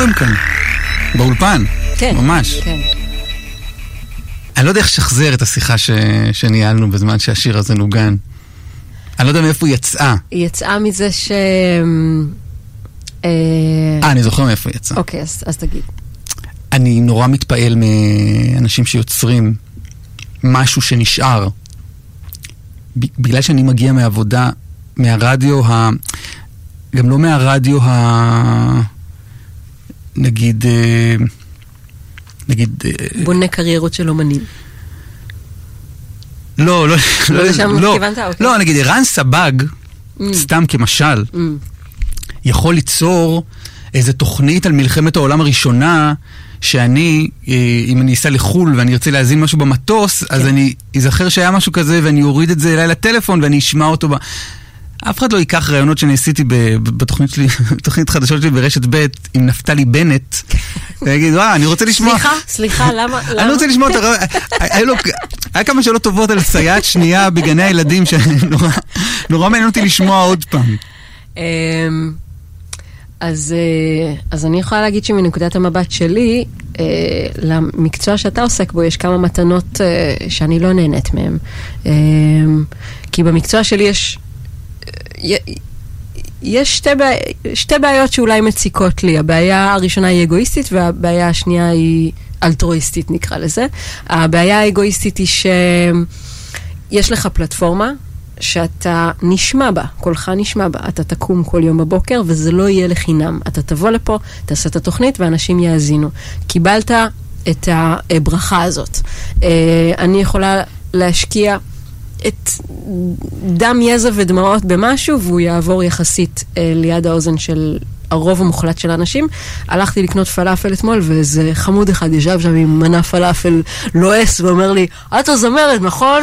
היה קוראים כאן, באולפן, כן. ממש. כן. אני לא יודע איך לשחזר את השיחה ש... שניהלנו בזמן שהשיר הזה נוגן. אני לא יודע מאיפה היא יצאה. היא יצאה מזה ש... אה, אה, אני זוכר מאיפה היא יצאה. אוקיי, אז אז תגיד. אני נורא מתפעל מאנשים שיוצרים משהו שנשאר. בגלל שאני מגיע מהעבודה, מהרדיו ה... גם לא מהרדיו ה... נגיד... אה, נגיד... אה, בונה קריירות של אומנים. לא, לא, לא לא, לא? אוקיי. לא, נגיד ערן סבג, סתם כמשל, Mm. יכול ליצור איזה תוכנית על מלחמת העולם הראשונה, שאני, אה, אם אני אסע לחו"ל ואני ארצה להאזין משהו במטוס, אז אני אזכר שהיה משהו כזה ואני אוריד את זה אליי לטלפון ואני אשמע אותו ב... אף אחד לא ייקח רעיונות שאני עשיתי בתוכנית שלי, בתוכנית חדשות שלי ברשת ב' עם נפתלי בנט, ויגיד, וואה, אני רוצה לשמוע... סליחה, סליחה, למה? אני? רוצה לשמוע את הרעיון, היה כמה שאלות טובות על סייעת שנייה בגני הילדים, שנורא נורא מעניין אותי לשמוע עוד פעם. אמ, אז, אה, אז אני יכולה להגיד שמנקודת המבט שלי, אה, למקצוע שאתה עוסק בו יש כמה מתנות אה, שאני לא נהנית מהן. אה, כי במקצוע שלי יש, יש שתי, בעי, שתי בעיות שאולי מציקות לי. הבעיה הראשונה היא אגואיסטית והבעיה השנייה היא אלטרואיסטית נקרא לזה. הבעיה האגואיסטית היא שיש לך פלטפורמה שאתה נשמע בה, קולך נשמע בה, אתה תקום כל יום בבוקר וזה לא יהיה לחינם. אתה תבוא לפה, תעשה את התוכנית ואנשים יאזינו. קיבלת את הברכה הזאת. אה, אני יכולה להשקיע את דם, יזע ודמעות במשהו, והוא יעבור יחסית אה, ליד האוזן של הרוב המוחלט של האנשים. הלכתי לקנות פלאפל אתמול, ואיזה חמוד אחד ישב שם עם מנה פלאפל לועס ואומר לי, את הזמרת, נכון?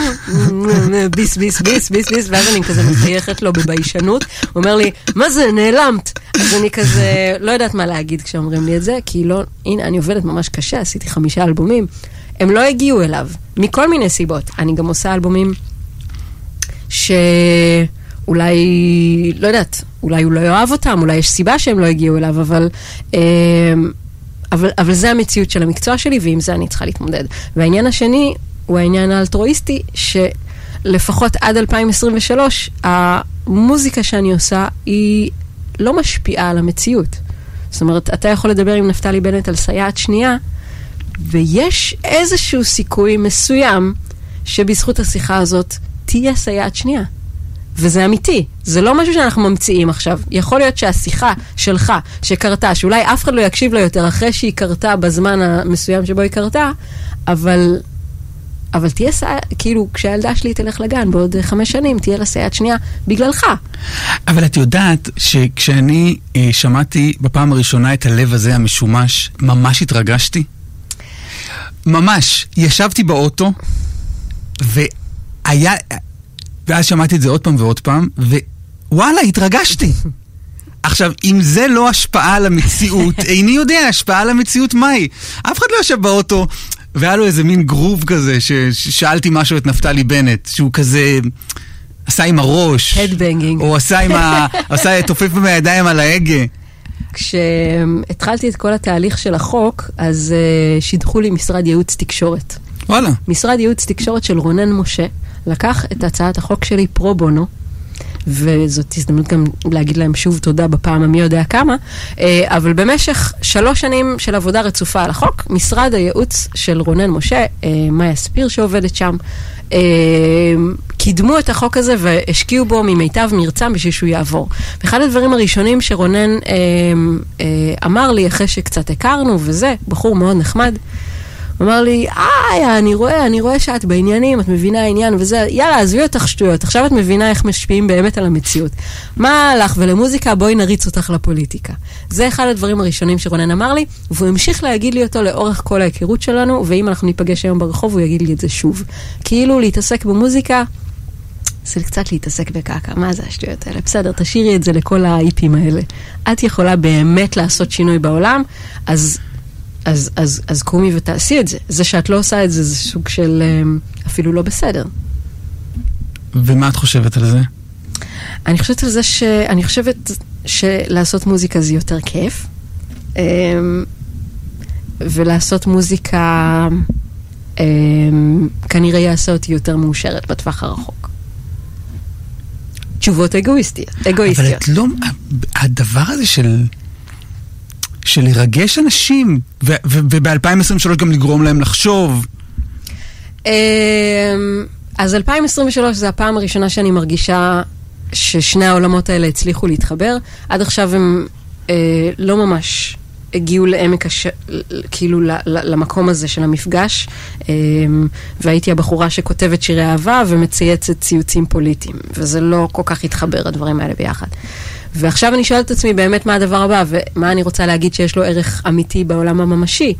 ביס, ביס, ביס, ביס, ביס, ואז אני כזה מחייכת לו בביישנות. הוא אומר לי, מה זה, נעלמת? אז אני כזה לא יודעת מה להגיד כשאומרים לי את זה, כי לא, הנה, אני עובדת ממש קשה, עשיתי חמישה אלבומים. הם לא הגיעו אליו, מכל מיני סיבות. אני גם עושה אלבומים שאולי, לא יודעת, אולי הוא לא יאהב אותם, אולי יש סיבה שהם לא הגיעו אליו, אבל, אה, אבל, אבל זה המציאות של המקצוע שלי, ועם זה אני צריכה להתמודד. והעניין השני הוא העניין האלטרואיסטי, שלפחות עד 2023, המוזיקה שאני עושה היא לא משפיעה על המציאות. זאת אומרת, אתה יכול לדבר עם נפתלי בנט על סייעת שנייה, ויש איזשהו סיכוי מסוים שבזכות השיחה הזאת תהיה סייעת שנייה. וזה אמיתי, זה לא משהו שאנחנו ממציאים עכשיו. יכול להיות שהשיחה שלך, שקרתה, שאולי אף אחד לא יקשיב לה יותר אחרי שהיא קרתה בזמן המסוים שבו היא קרתה, אבל, אבל תהיה סייעת, כאילו, כשהילדה שלי תלך לגן בעוד חמש שנים, תהיה לה סייעת שנייה בגללך. אבל את יודעת שכשאני אה, שמעתי בפעם הראשונה את הלב הזה המשומש, ממש התרגשתי? ממש. ישבתי באוטו, והיה... ואז שמעתי את זה עוד פעם ועוד פעם, ווואלה, התרגשתי. עכשיו, אם זה לא השפעה על המציאות, איני יודע השפעה על המציאות מהי. אף אחד לא יושב באוטו, והיה לו איזה מין גרוב כזה, ששאלתי משהו את נפתלי בנט, שהוא כזה... עשה עם הראש. Headbanging. או עשה עם ה... עשה, תופף עם הידיים על ההגה. כשהתחלתי את כל התהליך של החוק, אז uh, שידחו לי משרד ייעוץ תקשורת. וואלה. משרד ייעוץ תקשורת של רונן משה לקח את הצעת החוק שלי פרו בונו, וזאת הזדמנות גם להגיד להם שוב תודה בפעם המי יודע כמה, אה, אבל במשך שלוש שנים של עבודה רצופה על החוק, משרד הייעוץ של רונן משה, אה, מאיה ספיר שעובדת שם, אה, קידמו את החוק הזה והשקיעו בו ממיטב מרצם בשביל שהוא יעבור. ואחד הדברים הראשונים שרונן אמר לי, אחרי שקצת הכרנו וזה, בחור מאוד נחמד, אמר לי, איי, אני רואה, אני רואה שאת בעניינים, את מבינה עניין וזה, יאללה, עזבי אותך שטויות, עכשיו את מבינה איך משפיעים באמת על המציאות. מה לך ולמוזיקה, בואי נריץ אותך לפוליטיקה. זה אחד הדברים הראשונים שרונן אמר לי, והוא המשיך להגיד לי אותו לאורך כל ההיכרות שלנו, ואם אנחנו ניפגש היום ברחוב, הוא יגיד לי את זה שוב. כאילו להתעסק במוזיקה, זה קצת להתעסק בקעקע, מה זה השטויות האלה? בסדר, תשאירי את זה לכל האיפים האלה. את יכולה באמת לעשות שינוי בעולם, אז אז, אז, אז קומי ותעשי את זה. זה שאת לא עושה את זה, זה סוג של אמ, אפילו לא בסדר. ומה את חושבת על זה? אני חושבת על זה ש... אני חושבת שלעשות מוזיקה זה יותר כיף. אמ, ולעשות מוזיקה אמ, כנראה יעשה אותי יותר מאושרת בטווח הרחוק. תשובות אגואיסטיות. אבל אגואיסטיות. את לא... הדבר הזה של... של לרגש אנשים, וב-2023 גם לגרום להם לחשוב. אמ, אז 2023 זה הפעם הראשונה שאני מרגישה ששני העולמות האלה הצליחו להתחבר. עד עכשיו הם אה, לא ממש הגיעו לעמק, הש... כאילו ל- למקום הזה של המפגש, אה, והייתי הבחורה שכותבת שירי אהבה ומצייצת ציוצים פוליטיים, וזה לא כל כך התחבר הדברים האלה ביחד. ועכשיו אני שואלת את עצמי באמת מה הדבר הבא, ומה אני רוצה להגיד שיש לו ערך אמיתי בעולם הממשי.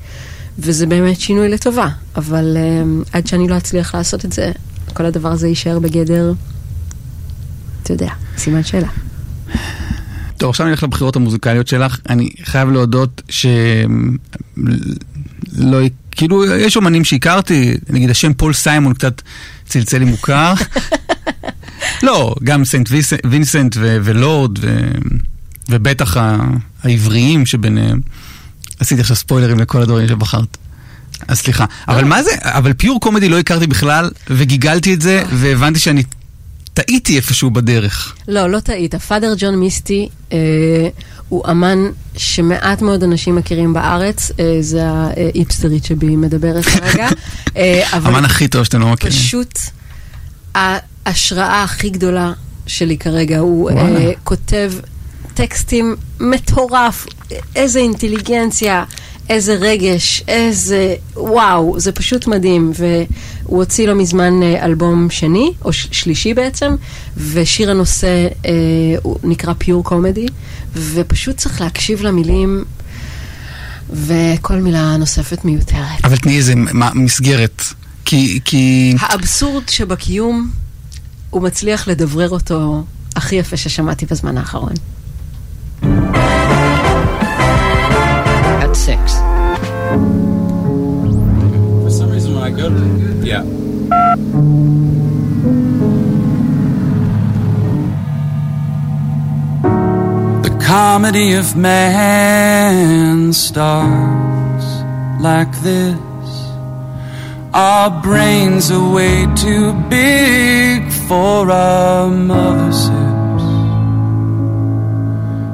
וזה באמת שינוי לטובה, אבל um, עד שאני לא אצליח לעשות את זה, כל הדבר הזה יישאר בגדר, אתה יודע, סימן שאלה. טוב, עכשיו נלך לבחירות המוזיקליות שלך. אני חייב להודות ש... לא... כאילו, יש אומנים שהכרתי, נגיד השם פול סיימון קצת צלצל לי מוכר. לא, גם סנט וינסנט ו- ולורד, ו- ובטח ה- העבריים שביניהם. עשיתי עכשיו ספוילרים לכל הדברים שבחרת. אז סליחה. אבל מה זה, אבל פיור קומדי לא הכרתי בכלל, וגיגלתי את זה, והבנתי שאני טעיתי איפשהו בדרך. לא, לא טעית. פאדר ג'ון מיסטי אה, הוא אמן שמעט מאוד אנשים מכירים בארץ, אה, זה האיפסטרית שבי מדברת כרגע. אה, אמן הכי טוב שאתם לא מכירים. פשוט ההשראה הכי גדולה שלי כרגע, הוא וואלה. אה, כותב טקסטים מטורף, איזה אינטליגנציה, איזה רגש, איזה... וואו, זה פשוט מדהים. והוא הוציא לא מזמן אה, אלבום שני, או ש- שלישי בעצם, ושיר הנושא אה, הוא נקרא פיור קומדי, ופשוט צריך להקשיב למילים, וכל מילה נוספת מיותרת. אבל תני איזה מסגרת. כי, כי... האבסורד שבקיום, הוא מצליח לדברר אותו הכי יפה ששמעתי בזמן האחרון. At six. For some reason, when I go to yeah, The comedy of man starts like this. Our brains are way too big for our mother's hips.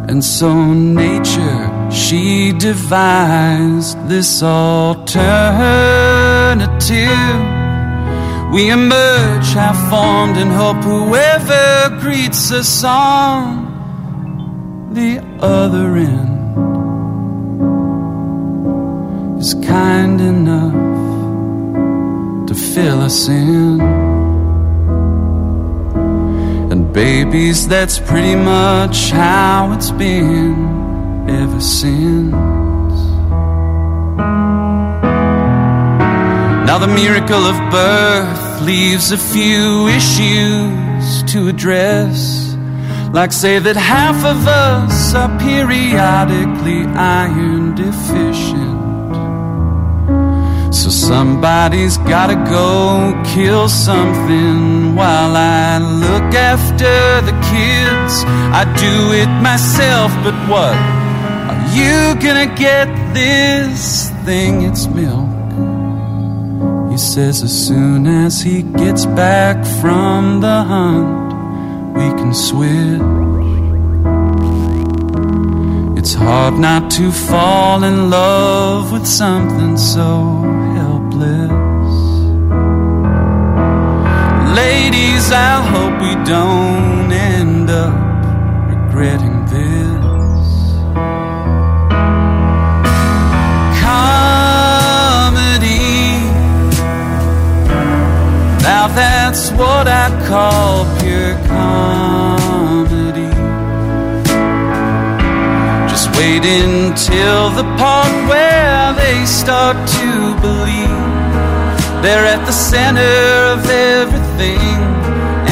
And so nature, she devised this alternative. We emerge half formed and hope whoever greets us on the other end is kind enough to fill us in. And babies, that's pretty much how it's been ever since. Now, the miracle of birth leaves a few issues to address. Like, say that half of us are periodically iron deficient. So, somebody's gotta go kill something while I look after the kids. I do it myself, but what? Are you gonna get this thing? It's milk. He says as soon as he gets back from the hunt, we can switch. It's hard not to fall in love with something so helpless. Ladies, I hope we don't end up regretting this. Comedy. Now that's what I call pure comedy. Just wait until the part where they start to believe they're at the center of everything,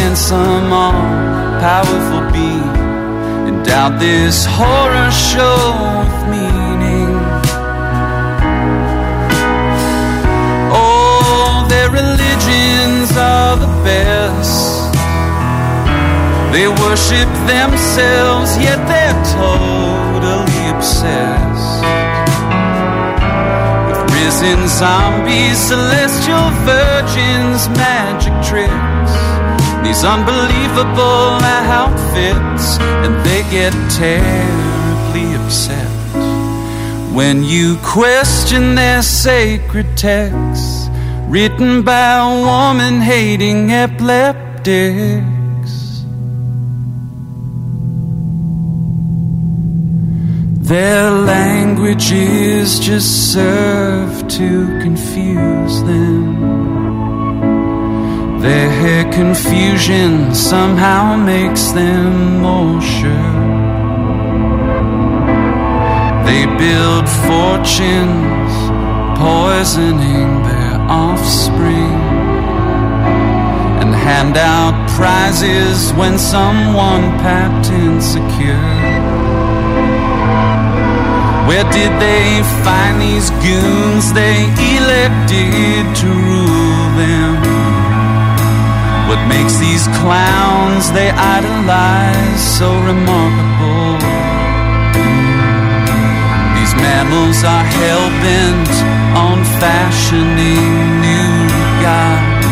and some all powerful being endowed this horror show with meaning. Oh, their religions are the best. They worship themselves, yet they're totally obsessed risen zombies, celestial virgins, magic tricks. These unbelievable outfits, and they get terribly upset when you question their sacred texts written by a woman hating epileptics. Their languages just serve to confuse them. Their confusion somehow makes them more sure. They build fortunes, poisoning their offspring, and hand out prizes when someone patent secure. Where did they find these goons they elected to rule them? What makes these clowns they idolize so remarkable? These mammals are hell bent on fashioning new gods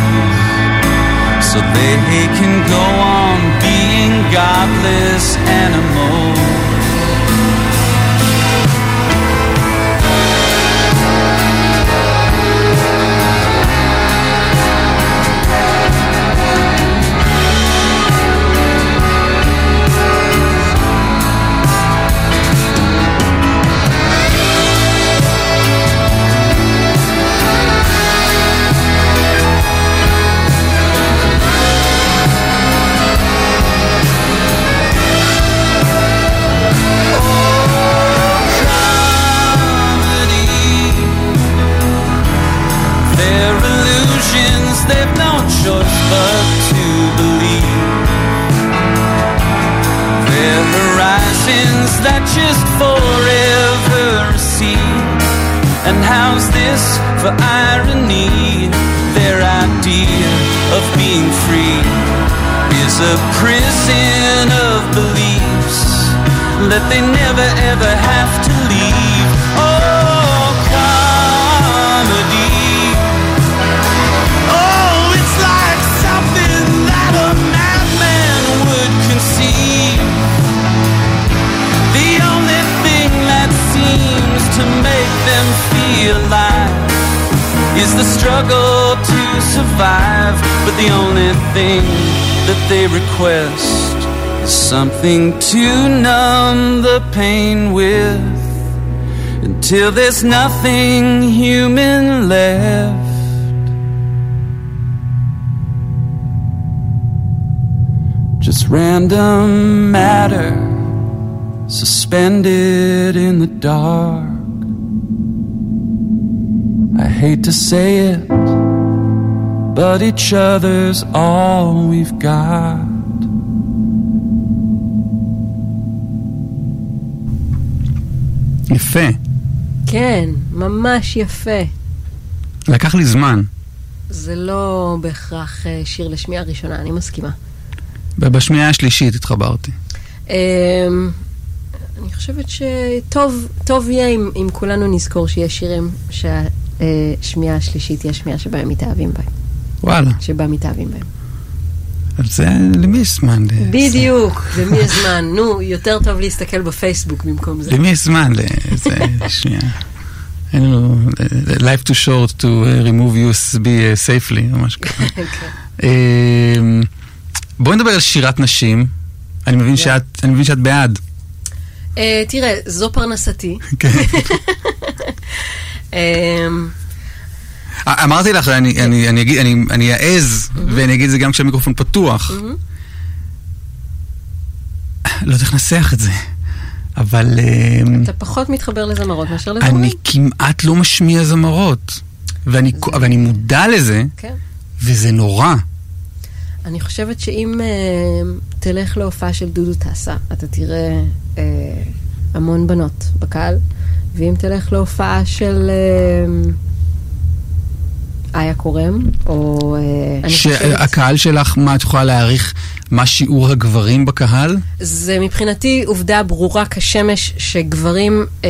so they can go on being godless animals. How's this for irony? Their idea of being free is a prison of beliefs that they never ever have to is the struggle to survive. But the only thing that they request is something to numb the pain with until there's nothing human left. Just random matter suspended in the dark. Hate to say it, but each other's all we've got. יפה. כן, ממש יפה. לקח לי זמן. זה לא בהכרח אה, שיר לשמיעה ראשונה, אני מסכימה. בשמיעה השלישית התחברתי. אמ, אני חושבת שטוב טוב יהיה אם, אם כולנו נזכור שיש שירים שהשמיעה השלישית היא השמיעה שבה הם מתאהבים בהם. וואלה. שבה מתאהבים בהם. אז זה, למי יש זמן? בדיוק, למי יש זמן? נו, יותר טוב להסתכל בפייסבוק במקום זה. למי יש זמן? שנייה. אין לנו, life too short to uh, remove USB safely, או משהו כזה. כן. אמ, בואי נדבר על שירת נשים. אני מבין שאת, אני מבין שאת בעד. אה, תראה, זו פרנסתי. כן. אמ, אמרתי לך, אני, אני, אני, אגיד, אני, אני אעז, ואני אגיד את זה גם כשהמיקרופון פתוח. לא איך לנסח את זה, אבל אמ, אתה פחות מתחבר לזמרות מאשר לזמרים. אני כמעט לא משמיע זמרות. ואני, ואני מודע לזה, כן. וזה נורא. אני חושבת שאם אה, תלך להופעה של דודו טסה, אתה תראה אה, המון בנות בקהל, ואם תלך להופעה של אה, איה קורם, או... אה. שהקהל שלך, מה את יכולה להעריך, מה שיעור הגברים בקהל? זה מבחינתי עובדה ברורה כשמש שגברים אה,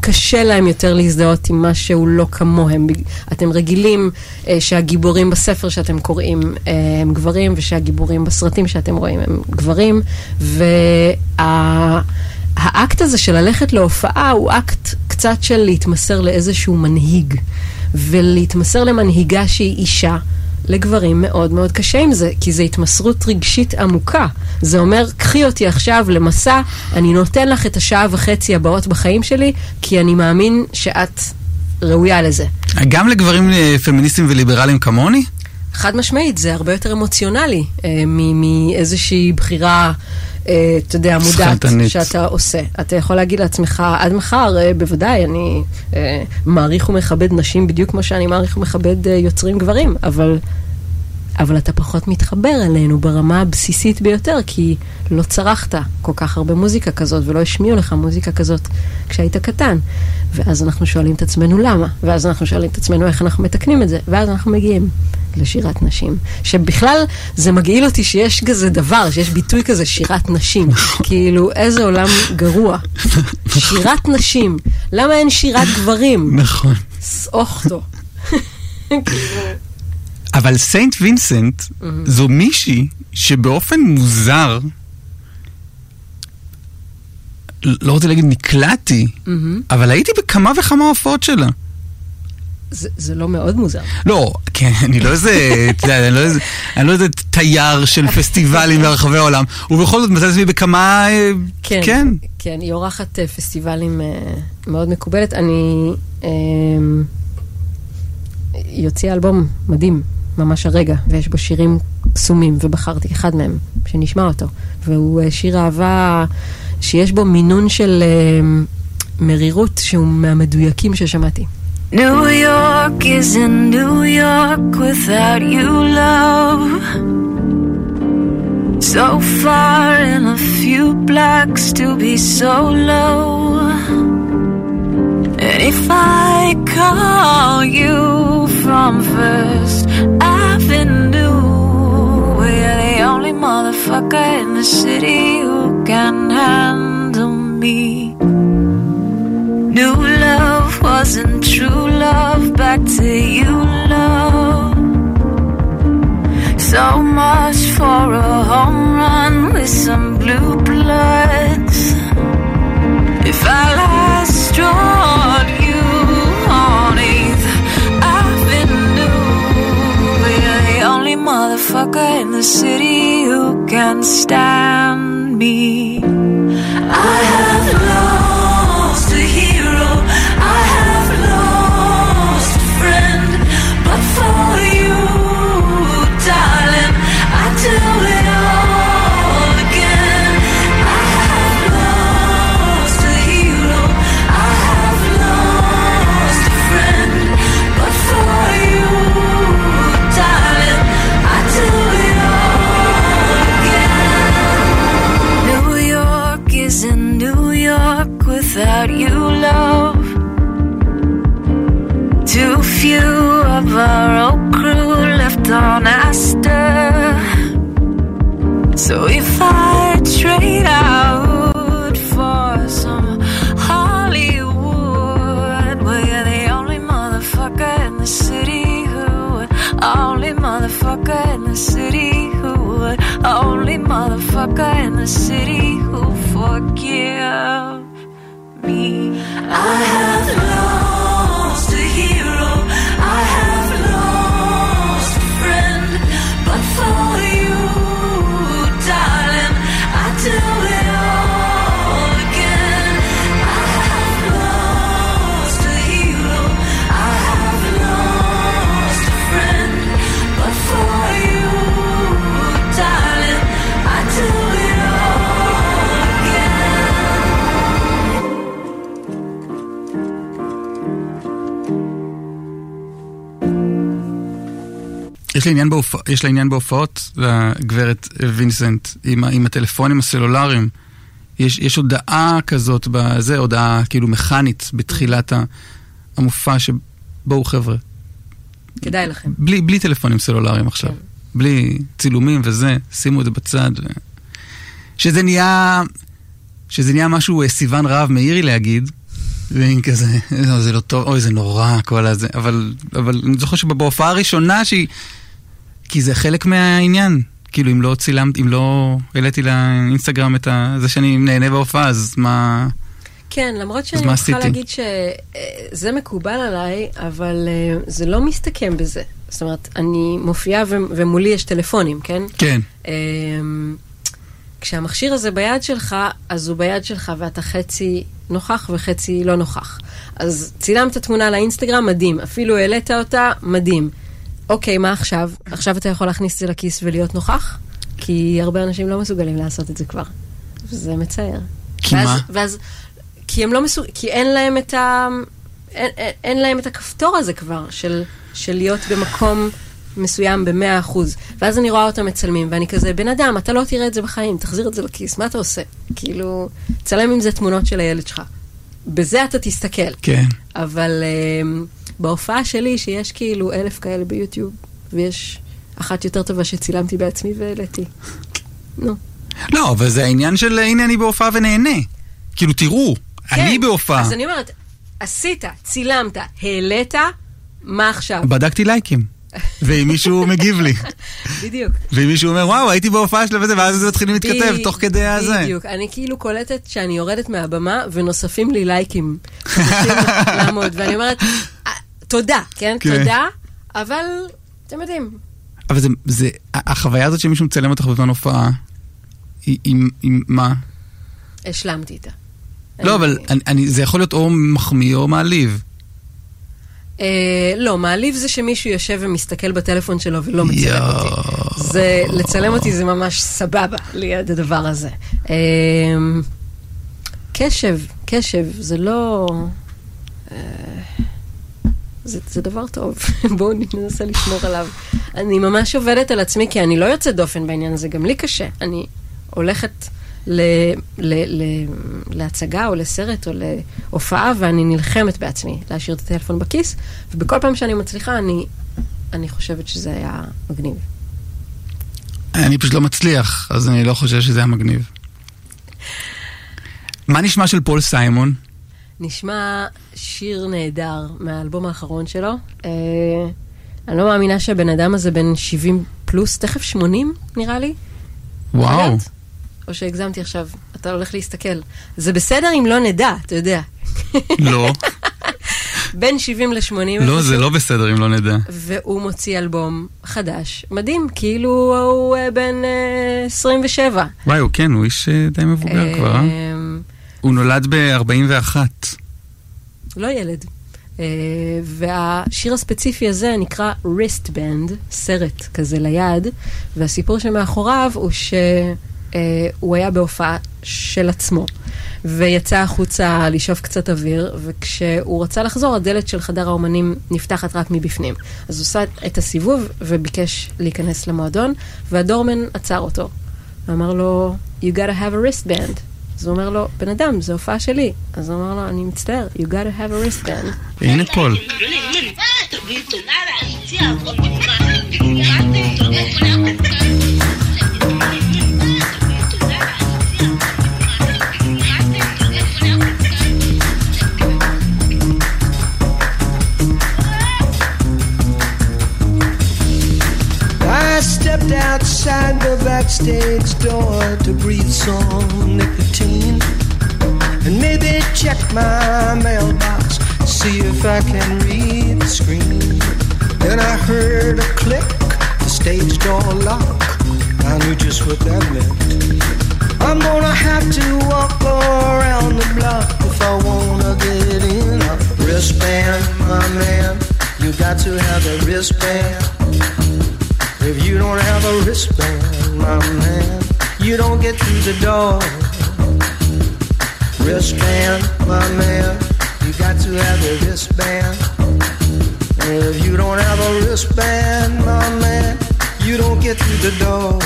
קשה להם יותר להזדהות עם מה שהוא לא כמוהם. אתם רגילים אה, שהגיבורים בספר שאתם קוראים אה, הם גברים ושהגיבורים בסרטים שאתם רואים הם גברים. והאקט הזה של ללכת להופעה הוא אקט קצת של להתמסר לאיזשהו מנהיג. ולהתמסר למנהיגה שהיא אישה. לגברים מאוד מאוד קשה עם זה, כי זו התמסרות רגשית עמוקה. זה אומר, קחי אותי עכשיו למסע, אני נותן לך את השעה וחצי הבאות בחיים שלי, כי אני מאמין שאת ראויה לזה. גם לגברים אה, פמיניסטים וליברליים כמוני? חד משמעית, זה הרבה יותר אמוציונלי אה, מאיזושהי בחירה, אתה יודע, מודעת. שאתה עושה. אתה יכול להגיד לעצמך, עד מחר, אה, בוודאי, אני אה, מעריך ומכבד נשים בדיוק כמו שאני מעריך ומכבד אה, יוצרים גברים, אבל, אבל אתה פחות מתחבר אלינו ברמה הבסיסית ביותר, כי לא צרכת כל כך הרבה מוזיקה כזאת, ולא השמיעו לך מוזיקה כזאת כשהיית קטן. ואז אנחנו שואלים את עצמנו למה, ואז אנחנו שואלים את עצמנו איך אנחנו מתקנים את זה, ואז אנחנו מגיעים לשירת נשים. שבכלל זה מגעיל אותי שיש כזה דבר, שיש ביטוי כזה שירת נשים. כאילו, איזה עולם גרוע. שירת נשים. למה אין שירת גברים? נכון. אוכטו. אבל סיינט וינסנט זו מישהי שבאופן מוזר, לא רוצה להגיד נקלעתי, אבל הייתי בכמה וכמה הופעות שלה. זה, זה לא מאוד מוזר. לא, כן, אני לא איזה, אני לא איזה, אני לא איזה תייר של פסטיבלים ברחבי העולם, ובכל זאת מצאתי את עצמי בכמה, אה, כן, כן. כן, היא אורחת אה, פסטיבלים אה, מאוד מקובלת. אני... היא הוציאה אלבום מדהים, ממש הרגע, ויש בו שירים קסומים, ובחרתי אחד מהם, שנשמע אותו. והוא אה, שיר אהבה שיש בו מינון של uh, מרירות שהוא מהמדויקים ששמעתי. New York is in New York without you, love. So far in a few blocks to be so low. And if I call you from first nothing new. We're the only motherfucker in the city who can handle me. New love wasn't true love, back to you, love. So much for a home run with some blue bloods. If I lie strong. Motherfucker in the city who can stand me. I motherfucker in the city who forgive me. I have לה עניין, בהופ... יש לה עניין בהופעות, לגברת וינסנט, עם. עם הטלפונים הסלולריים. יש, יש הודעה כזאת, בזה, הודעה כאילו מכנית בתחילת המופע, שבואו חבר'ה, כדאי לכם. בלי, בלי טלפונים סלולריים עכשיו. כן. בלי צילומים וזה, שימו את זה בצד. ו... שזה נהיה, שזה נהיה משהו אה, סיוון רהב מאירי להגיד, ועם כזה, "לא, זה לא טוב, אוי, זה נורא, כל הזה, אבל, אבל אני זוכר שבהופעה הראשונה שהיא, כי זה חלק מהעניין. כאילו, אם לא צילמת, אם לא העליתי לאינסטגרם את ה... זה שאני נהנה בהופעה, אז מה... כן, למרות שאני צריכה עשיתי? להגיד שזה מקובל עליי, אבל אה, זה לא מסתכם בזה. זאת אומרת, אני מופיעה ו- ומולי יש טלפונים, כן? כן. אמ, כשהמכשיר הזה ביד שלך, אז הוא ביד שלך ואתה חצי נוכח וחצי לא נוכח. אז צילמת תמונה לאינסטגרם, מדהים. אפילו העלית אותה, מדהים. אוקיי, מה עכשיו? עכשיו אתה יכול להכניס את זה לכיס ולהיות נוכח? כי הרבה אנשים לא מסוגלים לעשות את זה כבר. וזה מצער. כי ואז, מה? ואז, כי הם לא מסוג... כי אין להם את ה... אין, אין, אין להם את הכפתור הזה כבר, של, של להיות במקום מסוים במאה אחוז. ואז אני רואה אותם מצלמים, ואני כזה, בן אדם, אתה לא תראה את זה בחיים, תחזיר את זה לכיס, מה אתה עושה? כאילו, צלם עם זה תמונות של הילד שלך. בזה אתה תסתכל. כן. אבל um, בהופעה שלי, שיש כאילו אלף כאלה ביוטיוב, ויש אחת יותר טובה שצילמתי בעצמי והעליתי. נו. לא, אבל זה העניין של הנה אני בהופעה ונהנה. כאילו, תראו, אני כן, בהופעה. אז אני אומרת, עשית, צילמת, העלית, מה עכשיו? בדקתי לייקים. ואם מישהו מגיב לי. בדיוק. ואם מישהו אומר, וואו, הייתי בהופעה שלה וזה, ואז זה מתחילים להתכתב תוך כדי הזה. בדיוק. אני כאילו קולטת שאני יורדת מהבמה ונוספים לי לייקים. ואני אומרת, "אה, תודה, כן? כן. תודה, אבל אתם יודעים, אבל זה, זה, החוויה הזאת שמישהו מצלם אותך בזמן הופעה, היא, היא, היא מה? השלמתי איתה. לא, אבל אני, אני, זה יכול להיות או מחמיא או מעליב. אה, לא, מעליב זה שמישהו יושב ומסתכל בטלפון שלו ולא מצלם יואו. אותי. זה, לצלם אותי זה ממש סבבה ליד הדבר הזה. אה, קשב, קשב, זה לא... אה, זה, זה דבר טוב, בואו ננסה לשמור עליו. אני ממש עובדת על עצמי, כי אני לא יוצאת דופן בעניין הזה, גם לי קשה. אני הולכת ל, ל, ל, להצגה או לסרט או להופעה, ואני נלחמת בעצמי להשאיר את הטלפון בכיס, ובכל פעם שאני מצליחה, אני, אני חושבת שזה היה מגניב. אני פשוט לא מצליח, אז אני לא חושב שזה היה מגניב. מה נשמע של פול סיימון? נשמע שיר נהדר מהאלבום האחרון שלו. אה, אני לא מאמינה שהבן אדם הזה בן 70 פלוס, תכף 80 נראה לי. וואו. או שהגזמתי עכשיו, אתה הולך להסתכל. זה בסדר אם לא נדע, אתה יודע. לא, בין 70 ל-80 לא, זה לא בסדר אם לא נדע. והוא מוציא אלבום חדש, מדהים, כאילו הוא אה, בן אה, 27. וואי, הוא כן, הוא איש אה, די מבוגר כבר, אה? הוא נולד ב-41. לא ילד. Uh, והשיר הספציפי הזה נקרא Wristband, סרט כזה ליד, והסיפור שמאחוריו הוא שהוא היה בהופעה של עצמו, ויצא החוצה לשאוף קצת אוויר, וכשהוא רצה לחזור, הדלת של חדר האומנים נפתחת רק מבפנים. אז הוא עשה את הסיבוב וביקש להיכנס למועדון, והדורמן עצר אותו. ואמר לו, you gotta have a wristband. אז הוא אומר לו, בן אדם, זו הופעה שלי. אז הוא אמר לו, אני מצטער, you gotta have a wristband. הנה פול. Outside the backstage door to breathe some nicotine and maybe check my mailbox, see if I can read the screen. Then I heard a click, the stage door lock. I knew just what that meant. I'm gonna have to walk around the block if I wanna get in a wristband, my man. You got to have a wristband. If you don't have a wristband, my man, you don't get through the door. Wristband, my man, you got to have a wristband. And if you don't have a wristband, my man, you don't get through the door.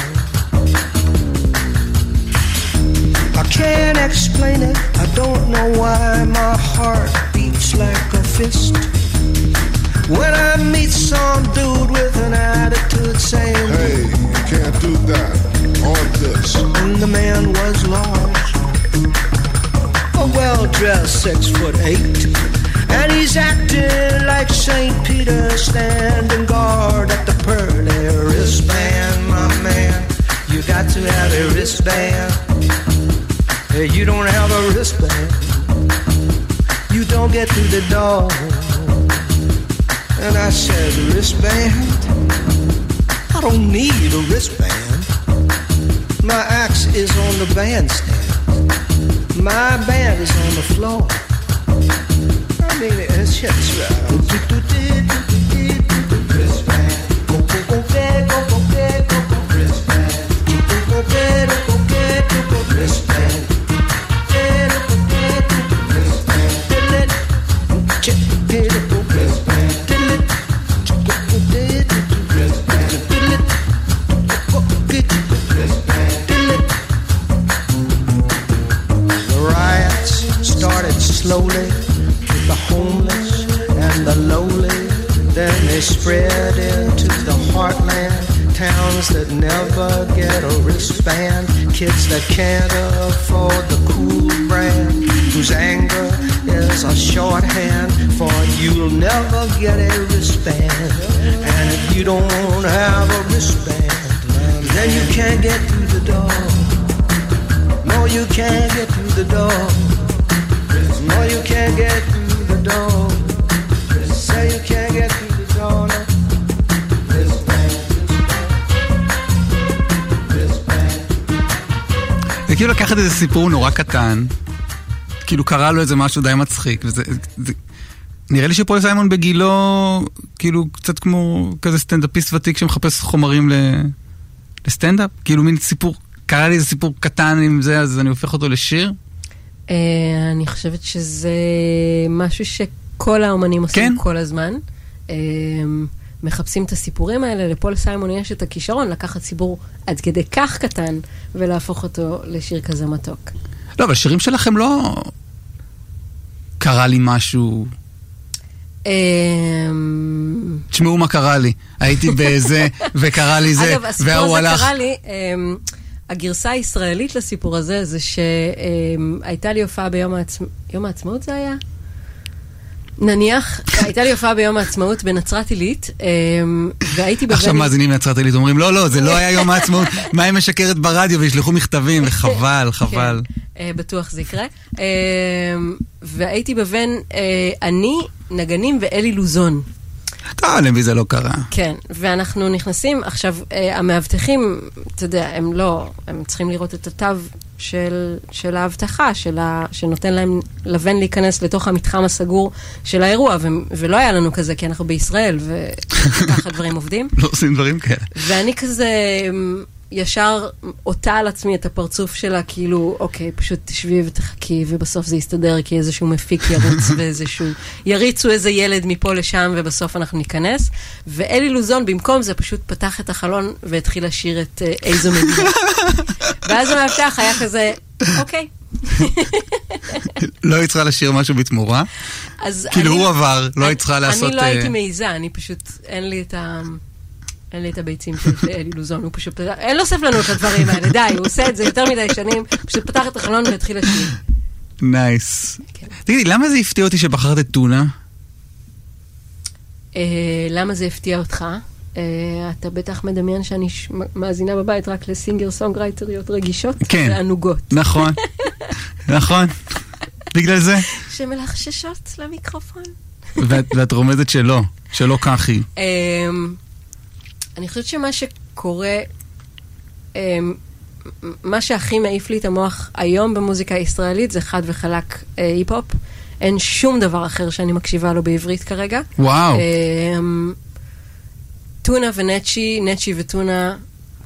I can't explain it, I don't know why my heart beats like a fist. When I meet some dude with an attitude saying, Hey, you can't do that. On this. and the man was large, a well-dressed six foot eight, and he's acting like Saint Peter standing guard at the pearly wristband, my man. You got to have a wristband. Hey, you don't have a wristband. You don't get through the door. And I said, wristband? I don't need a wristband. My axe is on the bandstand. My band is on the floor. I mean, it's just right. Wristband. Wristband. Wristband. Slowly the homeless and the lowly. Then they spread into the heartland. Towns that never get a wristband. Kids that can't afford the cool brand. Whose anger is a shorthand for you'll never get a wristband. And if you don't have a wristband, then you can't get through the door. No, you can't get through the door. כאילו לקחת איזה סיפור נורא קטן, כאילו קרה לו איזה משהו די מצחיק, וזה... זה, נראה לי שפול סיימון בגילו, כאילו קצת כמו כזה סטנדאפיסט ותיק שמחפש חומרים ל... לסטנדאפ, כאילו מין סיפור, קרה לי איזה סיפור קטן עם זה, אז אני הופך אותו לשיר. אה, אני חושבת שזה משהו שכל האומנים עושים כן? כל הזמן. אה, מחפשים את הסיפורים האלה, לפול סיימון יש את הכישרון לקחת סיפור עד כדי כך קטן ולהפוך אותו לשיר כזה מתוק. לא, אבל השירים שלכם לא... קרה לי משהו... אמ, תשמעו מה קרה לי. הייתי בזה, וקרה לי זה, אגב, הסיפור הזה הלך. קרה לי, הגרסה הישראלית לסיפור הזה, זה שהייתה לי הופעה ביום העצמאות, יום העצמאות זה היה? נניח, הייתה לי הופעה ביום העצמאות בנצרת עילית, אמ, והייתי בבן... עכשיו מאזינים לנצרת עילית אומרים, לא, לא, זה לא היה יום העצמאות, מה היא משקרת ברדיו וישלחו מכתבים, וחבל, חבל. כן, אה, בטוח זה יקרה. אה, והייתי בבן אה, אני, נגנים ואלי לוזון. טוב, למי זה לא קרה. כן, ואנחנו נכנסים, עכשיו, אה, המאבטחים, אתה יודע, הם לא, הם צריכים לראות את התו של, של האבטחה, של ה, שנותן להם לבן להיכנס לתוך המתחם הסגור של האירוע, ו, ולא היה לנו כזה, כי אנחנו בישראל, וככה דברים עובדים. לא עושים דברים כאלה. ואני כזה ישר עוטה על עצמי את הפרצוף שלה, כאילו, אוקיי, פשוט תשבי ותחכי, ובסוף זה יסתדר, כי איזשהו מפיק ירוץ ואיזשהו... יריצו איזה ילד מפה לשם, ובסוף אנחנו ניכנס. ואלי לוזון, במקום זה, פשוט פתח את החלון והתחיל לשיר את אה, איזו מדינה. ואז המאבטח היה כזה, אוקיי. לא היא צריכה לשיר משהו בתמורה? אז כאילו הוא עבר, לא היא צריכה לעשות... אני לא אה, הייתי מעיזה, אני פשוט, אין לי את ה... אין לי את הביצים של אלי לוזון, הוא פשוט, אין לו אוסף לנו את הדברים האלה, די, הוא עושה את זה יותר מדי שנים, פשוט פתח את החלון והתחיל לשיר. נייס. כן. תגידי, למה זה הפתיע אותי שבחרת את טונה? אה, למה זה הפתיע אותך? אה, אתה בטח מדמיין שאני מאזינה בבית רק לסינגר סונגרייטריות רגישות כן. וענוגות. נכון, נכון. בגלל זה. שמלחששות למיקרופון. ואת, ואת רומזת שלא, שלא כך היא. אני חושבת שמה שקורה, אמ, מה שהכי מעיף לי את המוח היום במוזיקה הישראלית זה חד וחלק אה, היפ-הופ. אין שום דבר אחר שאני מקשיבה לו בעברית כרגע. וואו. אמ, טונה ונצ'י, נצ'י וטונה,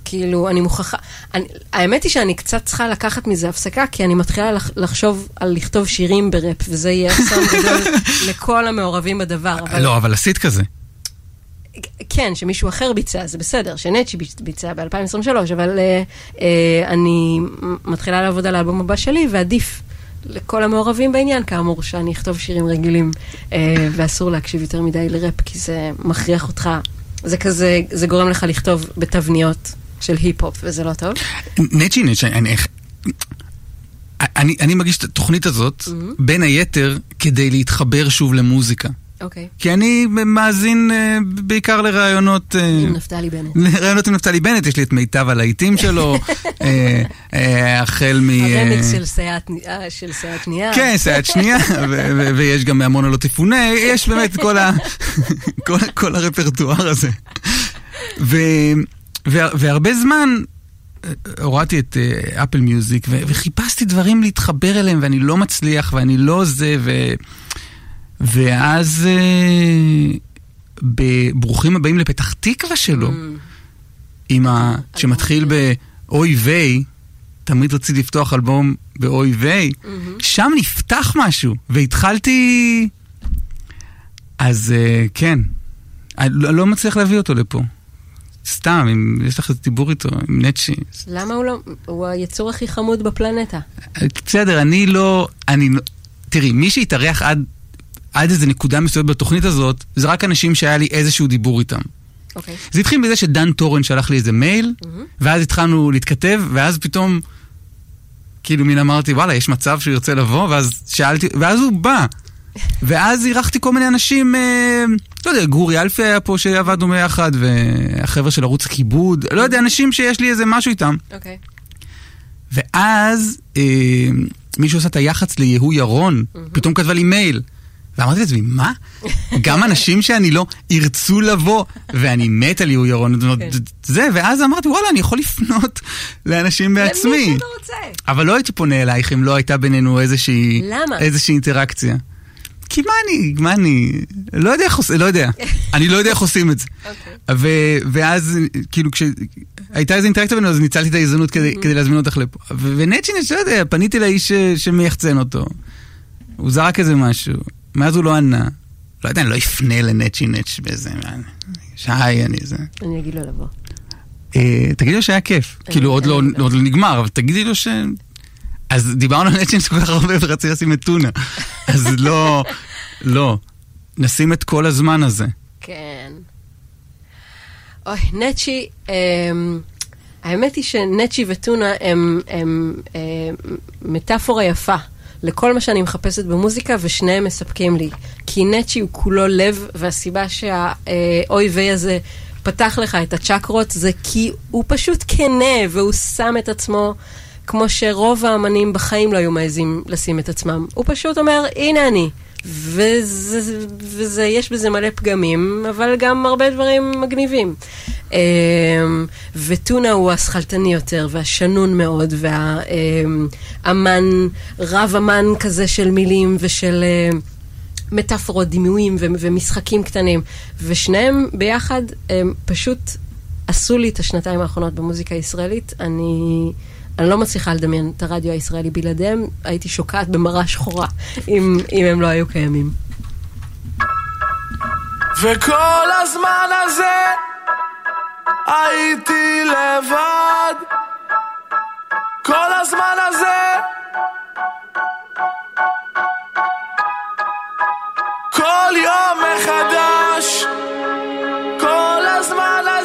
כאילו, אני מוכרחה... אני, האמת היא שאני קצת צריכה לקחת מזה הפסקה, כי אני מתחילה לח, לחשוב על לכתוב שירים בראפ, וזה יהיה אסון גדול לכל המעורבים בדבר. אבל... לא, אבל עשית כזה. כן, שמישהו אחר ביצע, זה בסדר, שנצ'י ביצ- ביצע ב-2023, אבל אה, אה, אני מתחילה לעבוד על האלבום הבא שלי, ועדיף לכל המעורבים בעניין, כאמור, שאני אכתוב שירים רגילים, אה, ואסור להקשיב יותר מדי לראפ, כי זה מכריח אותך, זה כזה, זה גורם לך לכתוב בתבניות של היפ-הופ, וזה לא טוב. נצ'י נצ'י, אני, איך- אני, אני מגיש את התוכנית הזאת, בין היתר, כדי להתחבר שוב למוזיקה. אוקיי. כי אני מאזין אה, בעיקר לראיונות... אה, עם נפתלי בנט. לראיונות עם נפתלי בנט, יש לי את מיטב הלהיטים שלו, אה, החל מ... הרמיקס של סייעת של סייעת שנייה. כן, סייעת שנייה, ויש גם מעמונה לא תפונה, יש באמת כל, ה- כל, כל הרפרטואר הזה. והרבה זמן הורדתי את אפל מיוזיק, וחיפשתי דברים להתחבר אליהם, ואני לא מצליח, ואני לא זה, ו... ואז אה, בברוכים הבאים לפתח תקווה שלו, עם ה... שמתחיל באוי ויי, תמיד רציתי לפתוח אלבום באוי ויי, שם נפתח משהו, והתחלתי... אז אה, כן, אני לא, לא מצליח להביא אותו לפה. סתם, אם יש לך דיבור איתו, עם נצ'י. למה הוא לא, הוא היצור הכי חמוד בפלנטה. בסדר, אני לא... אני לא... תראי, מי שהתארח עד, עד איזה נקודה מסוימת בתוכנית הזאת, זה רק אנשים שהיה לי איזשהו דיבור איתם. אוקיי. זה התחיל מזה שדן טורן שלח לי איזה מייל, ואז התחלנו להתכתב, ואז פתאום, כאילו מין אמרתי, וואלה, יש מצב שהוא ירצה לבוא, ואז שאלתי, ואז הוא בא. ואז אירחתי כל מיני אנשים, אה, לא יודע, גורי אלפי היה פה שעבדנו ביחד, והחבר'ה של ערוץ הכיבוד, לא יודע, אנשים שיש לי איזה משהו איתם. אוקיי. ואז אה, מישהו עשה את היח"צ ליהוא ירון, פתאום כתבה לי מייל. ואמרתי לעצמי, מה? גם אנשים שאני לא ירצו לבוא, ואני מת על יהוא ירון, כן. זה, ואז אמרתי, וואלה, אני יכול לפנות לאנשים בעצמי. למי שאתה רוצה. אבל לא הייתי פונה אלייך אם לא הייתה בינינו איזושהי, למה? איזושהי אינטראקציה. כי מה אני, מה אני, לא יודע איך עושים, לא יודע. אני לא יודע איך עושים את זה. אוקיי. ו- ואז, כאילו, כשהייתה איזו אינטראקציה בינינו, אז ניצלתי את ההזדמנות כדי, כדי להזמין אותך לפה. ו- ונצ'ינץ', לא יודע, פניתי לאיש ש- שמייחצן אותו. הוא זרק איזה משהו, מאז הוא לא ענה. לא יודע, אני לא אפנה לנצ'ינץ' באיזה... שי, אני זה. אני אגיד לו לבוא. אה, תגידי לו שהיה כיף. אני- כאילו, עוד לא עוד לא נגמר, אבל תגידי לו ש... אז דיברנו על נצ'ינץ' כל כך הרבה ורציתי לשים את טונה. אז לא, לא. נשים את כל הזמן הזה. כן. אוי, נצ'י, אמ, האמת היא שנצ'י וטונה הם, הם אה, מטאפורה יפה לכל מה שאני מחפשת במוזיקה, ושניהם מספקים לי. כי נצ'י הוא כולו לב, והסיבה שהאוי ויי הזה פתח לך את הצ'קרות זה כי הוא פשוט כנה, והוא שם את עצמו כמו שרוב האמנים בחיים לא היו מעזים לשים את עצמם. הוא פשוט אומר, הנה אני. וזה, וזה, יש בזה מלא פגמים, אבל גם הרבה דברים מגניבים. אמ, וטונה הוא השכלתני יותר, והשנון מאוד, והאמן, רב אמן כזה של מילים ושל אה, מטאפורות, דימויים ומשחקים קטנים. ושניהם ביחד הם פשוט עשו לי את השנתיים האחרונות במוזיקה הישראלית. אני... אני לא מצליחה לדמיין את הרדיו הישראלי בלעדיהם, הייתי שוקעת במרה שחורה אם, אם הם לא היו קיימים. וכל הזמן הזה הייתי לבד. כל הזמן הזה כל יום מחדש. כל הזמן הזה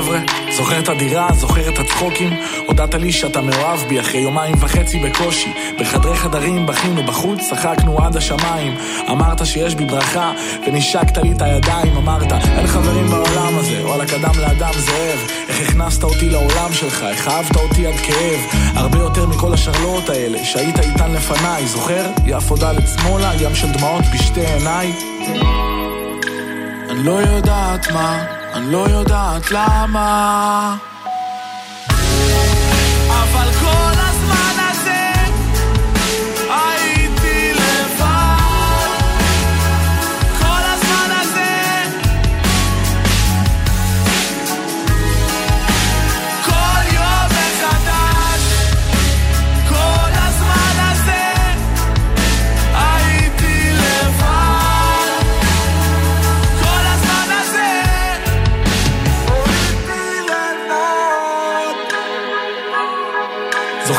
החבר'ה? זוכר את הדירה? זוכר את הצחוקים? הודעת לי שאתה מאוהב בי אחרי יומיים וחצי בקושי בחדרי חדרים בכינו בחוץ, צחקנו עד השמיים אמרת שיש בי ברכה ונשקת לי את הידיים אמרת, אין חברים בעולם הזה וואלה קדם לאדם זאב איך הכנסת אותי לעולם שלך, איך אהבת אותי עד כאב הרבה יותר מכל השרלואות האלה שהיית איתן לפניי זוכר? יפו דלת שמאלה, ים של דמעות בשתי עיניי אני לא יודעת מה, אני לא יודעת למה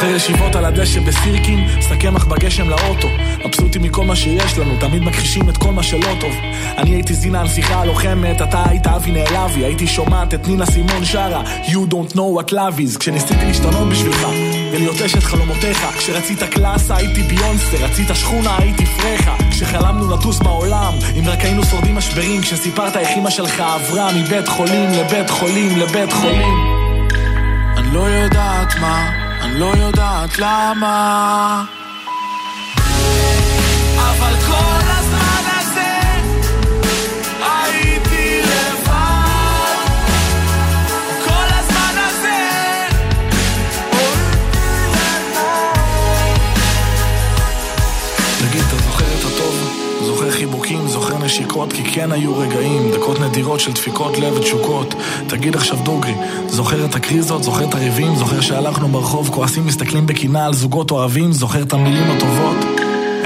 זוכר ישיבות על הדשא בסירקין, שק קמח בגשם לאוטו. מבסוטים מכל מה שיש לנו, תמיד מכחישים את כל מה שלא טוב. אני הייתי זינה הנסיכה הלוחמת, אתה היית אבי נעלבי, הייתי שומעת את נינה סימון שרה, You don't know what love is, כשניסיתי להשתנות בשבילך, ולהיות אשת חלומותיך. כשרצית קלאסה הייתי ביונסה, רצית שכונה הייתי פרחה. כשחלמנו לטוס בעולם, אם רק היינו שורדים משברים, כשסיפרת איך אמא שלך עברה מבית חולים לבית חולים לבית חולים. אני לא יודעת מה, אני לא יודעת למה זוכר נשיקות, כי כן היו רגעים, דקות נדירות של דפיקות לב ותשוקות. תגיד עכשיו דוגרי, זוכר את הקריזות, זוכר את הריבים, זוכר שהלכנו ברחוב, כועסים, מסתכלים בקנאה על זוגות אוהבים, זוכר את המילים הטובות?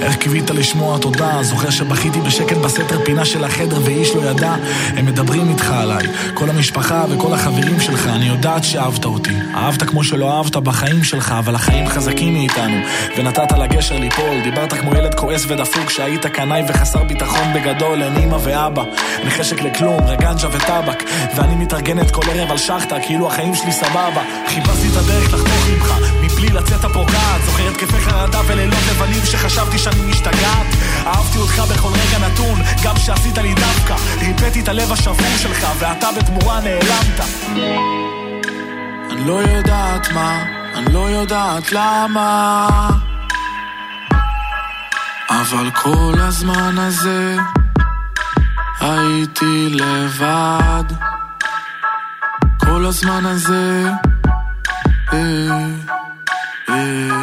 איך קיווית לשמוע תודה, זוכר שבכיתי בשקט בסתר פינה של החדר ואיש לא ידע, הם מדברים איתך עליי, כל המשפחה וכל החברים שלך, אני יודעת שאהבת אותי, אהבת כמו שלא אהבת בחיים שלך, אבל החיים חזקים מאיתנו, ונתת לגשר ליפול, דיברת כמו ילד כועס ודפוק, שהיית קנאי וחסר ביטחון בגדול, אין אמא ואבא, אין חשק לכלום, רגנג'ה וטבק, ואני מתארגנת כל ערב על שחטה, כאילו החיים שלי סבבה, חיפשתי את הדרך לחתוך ממך, מבלי לצאת הפוגעת, זוכר התקפי חרדה ולילות לבנים שחשבתי שאני משתגעת. אהבתי אותך בכל רגע נתון, גם שעשית לי דווקא. ריפאתי את הלב השבור שלך, ואתה בתמורה נעלמת. אני לא יודעת מה, אני לא יודעת למה. אבל כל הזמן הזה הייתי לבד. כל הזמן הזה אה, אה.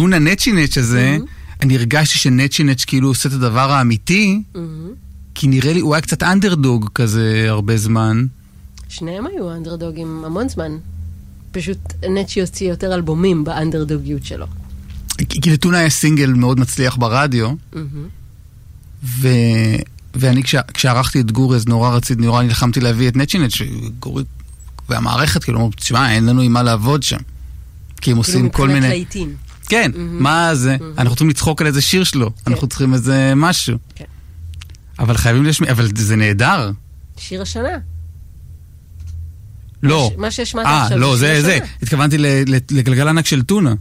בטונה נצ'י נץ' הזה, אני הרגשתי שנצ'י נץ' כאילו עושה את הדבר האמיתי, כי נראה לי, הוא היה קצת אנדרדוג כזה הרבה זמן. שניהם היו אנדרדוגים המון זמן. פשוט נצ'י הוציא יותר אלבומים באנדרדוגיות שלו. כי לטונה היה סינגל מאוד מצליח ברדיו, ו... ואני כשה... כשערכתי את גורי אז נורא רציתי, נורא נלחמתי להביא את נצ'ינט, שגורי והמערכת כאילו אמרו, תשמע, אין לנו עם מה לעבוד שם. כי הם עושים כל כאילו מבחינת מיני... להיטים. כן, מה זה? אנחנו צריכים לצחוק על איזה שיר שלו, אנחנו צריכים איזה משהו. כן. אבל חייבים להשמיע, אבל זה נהדר. שיר השנה. לא. מה שהשמעת אה, עכשיו לא, זה זה, שיר זה. השנה. התכוונתי ל- ל- לגלגל ענק של טונה.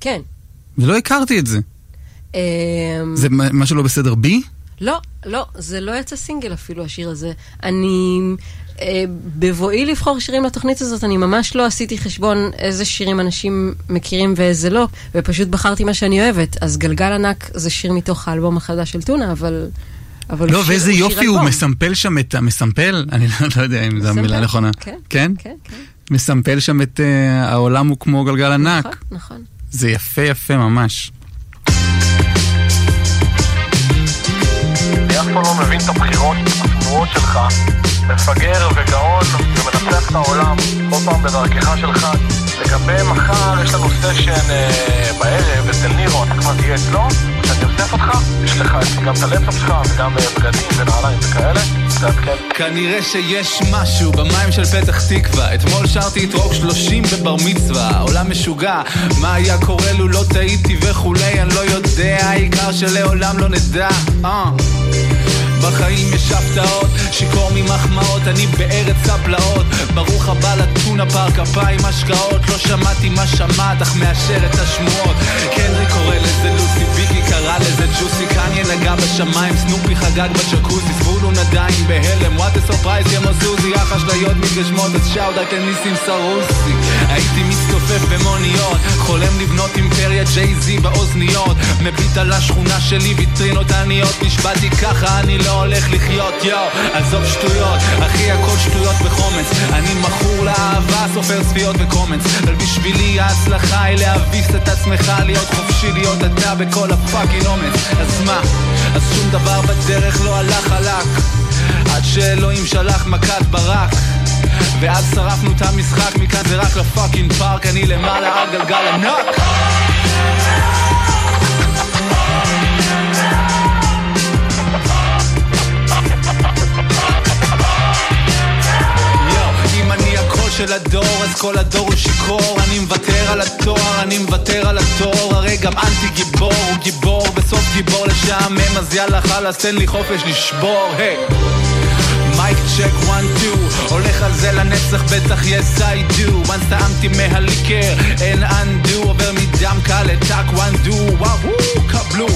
כן. ולא הכרתי את זה. אמ, זה משהו לא בסדר בי? לא, לא, זה לא יצא סינגל אפילו, השיר הזה. אני, אה, בבואי לבחור שירים לתוכנית הזאת, אני ממש לא עשיתי חשבון איזה שירים אנשים מכירים ואיזה לא, ופשוט בחרתי מה שאני אוהבת. אז גלגל ענק זה שיר מתוך האלבום החדש של טונה, אבל... אבל לא, שיר- ואיזה יופי הוא. מסמפל שם את ה... מסמפל? אני לא- לא יודע אם זו המילה הנכונה. כן, כן? כן, כן. מסמפל שם את אה, העולם הוא כמו גלגל ענק. נכון, נכון. זה יפה יפה ממש. אני אף פעם לא מבין את הבחירות התמוהות שלך. מפגר וגאון ומנצח את העולם, כל פעם בדרכך שלך. לגבי מחר, יש לנו סשן אה, בערב אצל נירו, אתה כבר תהיה אצלו, שאני אוסף אותך, יש לך גם את הלפטופ שלך וגם אה, בגדים ונעליים וכאלה, תעדכן. כנראה שיש משהו במים של פתח תקווה אתמול שרתי את רוק שלושים בבר מצווה העולם משוגע מה היה קורה לו לא טעיתי וכולי אני לא יודע העיקר שלעולם לא נדע אה. בחיים יש הפתעות, שיכור ממחמאות, אני בארץ הפלאות ברוך הבא ללונה פארק, אפיים השקעות. לא שמעתי מה שמעת, אך מאשר את השמועות. קנרי קורא לזה לוסי, ביגי קרא לזה ג'וסי קניה נגע בשמיים, סנופי חגג בג'קוזי זבולון עדיין בהלם, what a surprise כמו סוזי אך אשליות מתגשמות, אז shout out לניסים סרוסי. הייתי מצטופף במוניות, חולם לבנות אימפריה ג'יי-זי באוזניות. מביט על השכונה שלי, ויטרינות עניות נשבעתי ככה, אני לא הולך לחיות, יואו עזוב שטויות, אחי הכל שטויות בחומץ אני מכור לאהבה, סופר צפיות וקומץ. אבל בשבילי ההצלחה היא להביס את עצמך להיות חופשי, להיות אתה בכל ה fucking אומץ. אז מה? אז שום דבר בדרך לא הלך חלק. עד שאלוהים שלח מכת ברק ואז שרפנו את המשחק, מכאן זה רק ל fucking פארק אני למעלה על גלגל ענק של הדור, אז כל הדור הוא שיכור. אני מוותר על התואר, אני מוותר על התואר. הרי גם אנטי גיבור הוא גיבור, בסוף גיבור לשעמם, אז יאללה חלאס, תן לי חופש לשבור, היי. mic check one two. הולך על זה לנצח בטח yes I do. once טעמתי מהליקר אין undo. עובר מדם קל לטאקוונדו. וואו קבלו.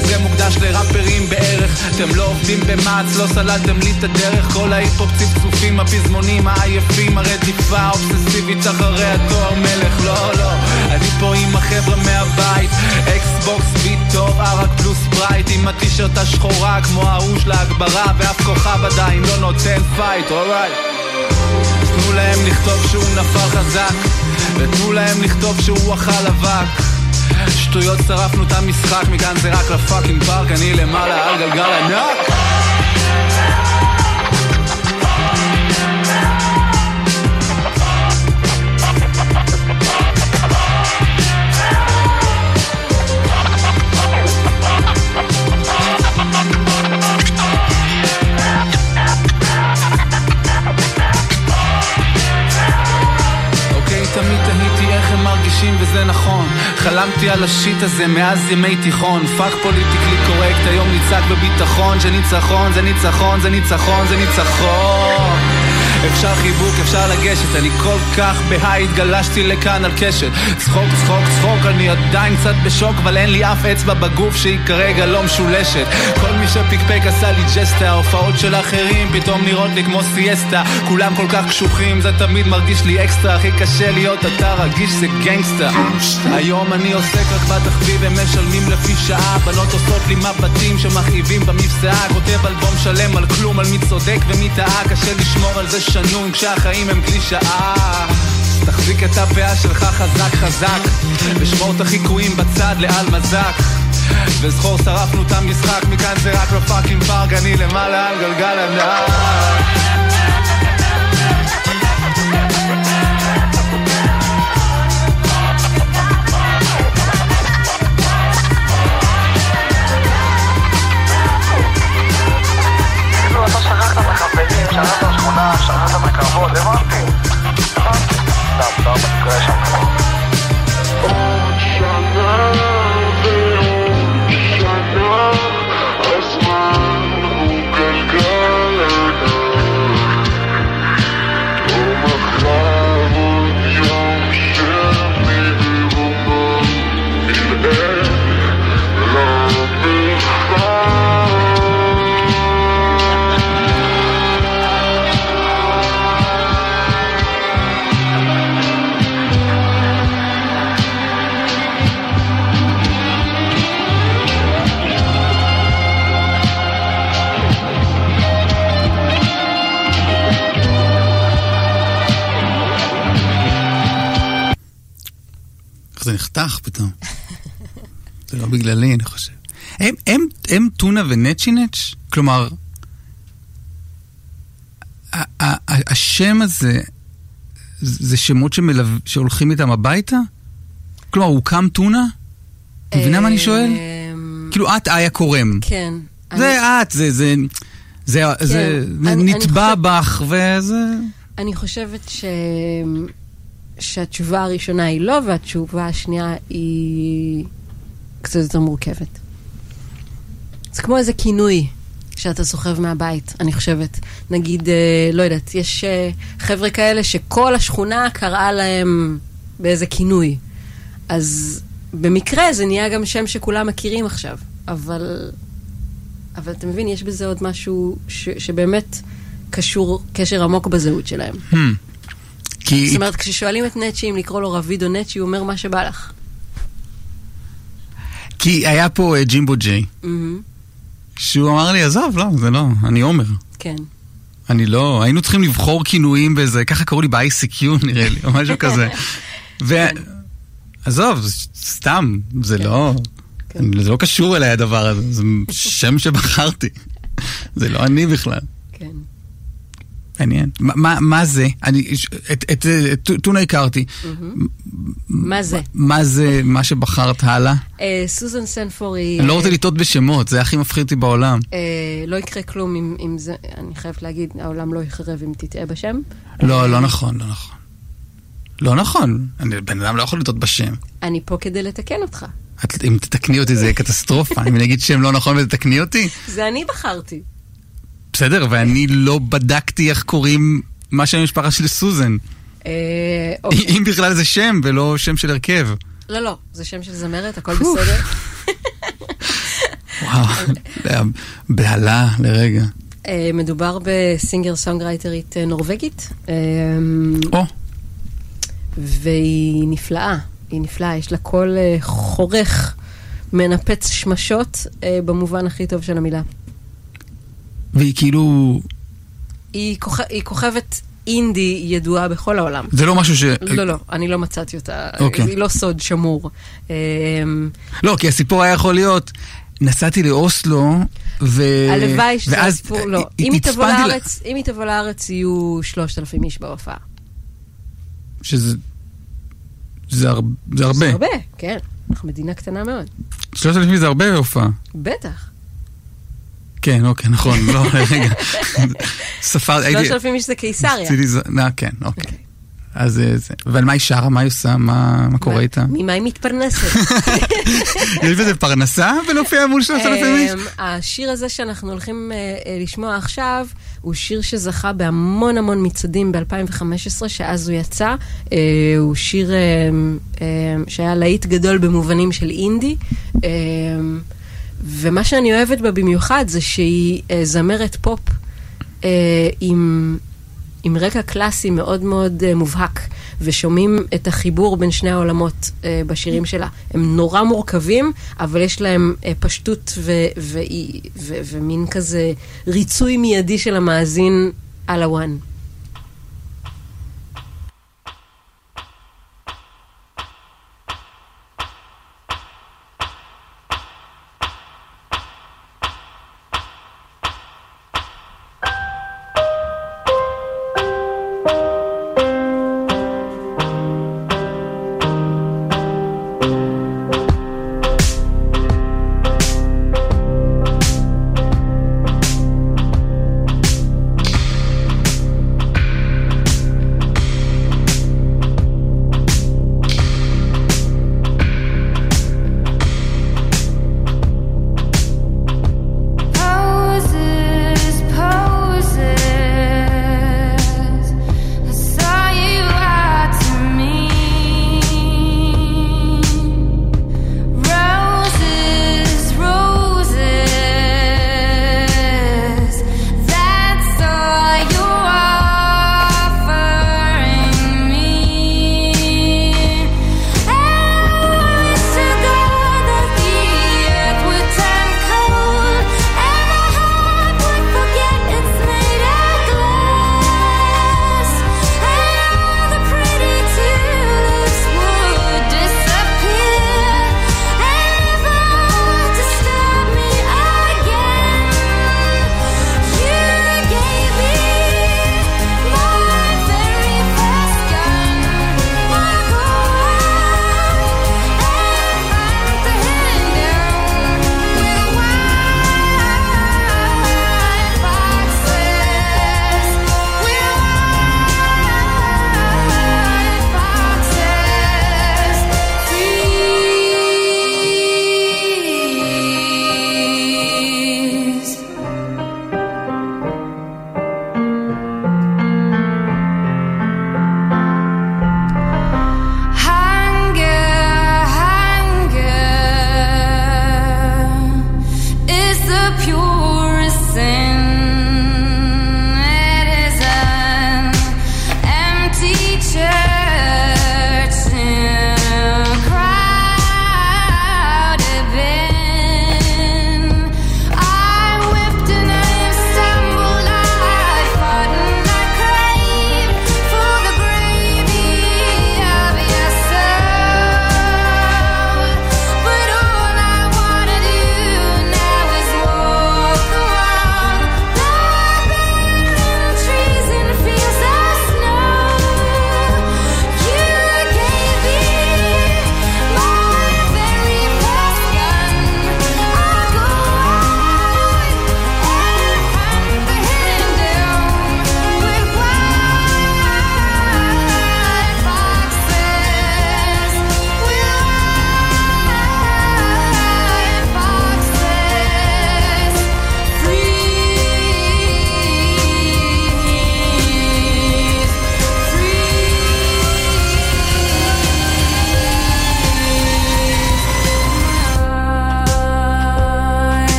זה מוקדש לראפרים בערך. אתם לא עובדים במעץ לא סללתם לי את הדרך. כל ההיפ-הופ צפצופים הפזמונים העייפים הרדיפה האובססיבית אחרי התואר מלך. לא לא. אני פה עם החבר'ה מהבית. אקסבוקס ביט טוב ערק פלוס ספרייט עם הטישרט השחורה כמו ההוא של ההגברה ואף כוכב עדיין לא נותן fight all right תנו להם לכתוב שהוא נפל חזק ותנו להם לכתוב שהוא אכל אבק. שטויות שרפנו את המשחק מכאן זה רק ל fucking פארק אני למעלה על גלגל ענק חלמתי על ה shit הזה מאז ימי תיכון. fuck politically correct, היום נצעק בביטחון שניצחון זה ניצחון זה ניצחון זה ניצחון אפשר חיבוק, אפשר לגשת, אני כל כך בהייט, גלשתי לכאן על קשת. צחוק, צחוק, צחוק, אני עדיין קצת בשוק, אבל אין לי אף אצבע בגוף שהיא כרגע לא משולשת. כל מי שפיקפק עשה לי ג'סטה, ההופעות של אחרים פתאום נראות לי כמו סיאסטה. כולם כל כך קשוחים, זה תמיד מרגיש לי אקסטרה הכי קשה להיות אתה רגיש זה gangsta. היום אני עוסק רק בתחביב, הם משלמים לפי שעה. בנות עושות לי מבטים שמכאיבים במבצעה כותב אלבום שלם על כלום, על מי צודק ומי טעה. קשה לשמור על זה שנון כשהחיים הם קלישאה תחזיק את הפאה שלך חזק חזק, ושמור את החיקויים בצד לעל מזק. וזכור שרפנו את המשחק, מכאן זה רק ב fucking פארק, אני למעלה על גלגל ענק. כאילו אתה שכחת את החברים, שכחת זה נחתך פתאום. זה לא בגללי, אני חושב. הם, הם, הם טונה ונצ'י נץ'? כלומר, השם הזה, זה שמות שמלו... שהולכים איתם הביתה? כלומר, הוא קם טונה? מבינה מה אני שואל? כאילו, את איה קורם. כן. זה את, זה, זה, זה, זה אני- אני נתבע חושב- בך, וזה... אני חושבת ש... שהתשובה הראשונה היא לא, והתשובה השנייה היא קצת יותר מורכבת. זה כמו איזה כינוי שאתה סוחב מהבית, אני חושבת. נגיד, אה, לא יודעת, יש אה, חבר'ה כאלה שכל השכונה קראה להם באיזה כינוי. אז במקרה זה נהיה גם שם שכולם מכירים עכשיו, אבל... אבל אתה מבין, יש בזה עוד משהו ש, שבאמת קשור קשר עמוק בזהות שלהם. Hmm. כי... זאת אומרת, כששואלים את נצ'י אם לקרוא לו רביד או נצ'י, הוא אומר מה שבא לך. כי היה פה אה, ג'ימבו ג'יי, מהמם, שהוא אמר לי, עזוב, לא, זה לא, אני עומר. כן. אני לא, היינו צריכים לבחור כינויים באיזה, ככה קראו לי ב-ICQ נראה לי, או משהו כזה. ו... עזוב, זה סתם, זה לא, אני- זה לא קשור אליי הדבר הזה, זה שם שבחרתי. זה לא אני בכלל. כן. מעניין. מה- זה? אני, את- את את טונה הכרתי. מה זה? מה זה מה שבחרת הלאה? אה, סוזן סנפור היא... אני לא אה, רוצה לטעות בשמות, זה הכי מפחיד אותי בעולם. אה, לא יקרה כלום אם, אם זה, אני חייבת להגיד, העולם לא יחרב אם תטעה בשם. לא, לא נכון, לא נכון. לא נכון, אני- בן אדם לא יכול לטעות בשם. אני פה כדי לתקן אותך. את, אם תתקני אותי זה יהיה קטסטרופה. אם אני אגיד שם לא נכון ותתקני אותי, זה אני בחרתי. בסדר, ואני לא בדקתי איך קוראים מה שם המשפחה של סוזן. אה. אם בכלל זה שם ולא שם של הרכב. לא, לא, זה שם של זמרת, הכל בסדר. וואו, בהלה לרגע. אה, מדובר בסינגר סונגרייטרית אה, נורבגית. או. והיא נפלאה, היא נפלאה, יש לה קול חורך, מנפץ שמשות, במובן הכי טוב של המילה. והיא כאילו, היא, כוכ... היא כוכבת אינדי ידועה בכל העולם. זה לא משהו ש... לא, לא, אני לא מצאתי אותה, אוקיי. היא לא סוד שמור. אה, לא, כי הסיפור היה יכול להיות, נסעתי לאוסלו, ו... הלוואי שזה ואז הסיפור, לא. אם היא תבוא לארץ, אם היא תבוא לארץ, יהיו שלושת אלפים איש בהופעה. שזה... זה הר- זה הרבה. זה הרבה, כן. אנחנו מדינה קטנה מאוד. שלושת אלפים זה הרבה בהופעה. בטח. כן, אוקיי, נכון, לא, רגע. ספר, הייתי... שלושת אלפים איש זה קיסריה. כן, אוקיי. אז אה, זה... אבל מה היא שרה? מה היא עושה? מה מה קורה איתה? ממה היא מתפרנסת? יש בזה פרנסה ולהופיע מול שלושת אלפים איש? אמ, השיר הזה שאנחנו הולכים אה, אה, לשמוע עכשיו, הוא שיר שזכה בהמון המון מצעדים ב-2015, שאז הוא יצא. הוא שיר אה, אה, שהיה להיט גדול במובנים של אינדי. אה, ומה שאני אוהבת בה במיוחד זה שהיא אה, זמרת פופ אה, עם... עם רקע קלאסי מאוד מאוד uh, מובהק, ושומעים את החיבור בין שני העולמות uh, בשירים שלה. הם נורא מורכבים, אבל יש להם uh, פשטות ו- ו- ו- ו- ומין כזה ריצוי מיידי של המאזין על הוואן.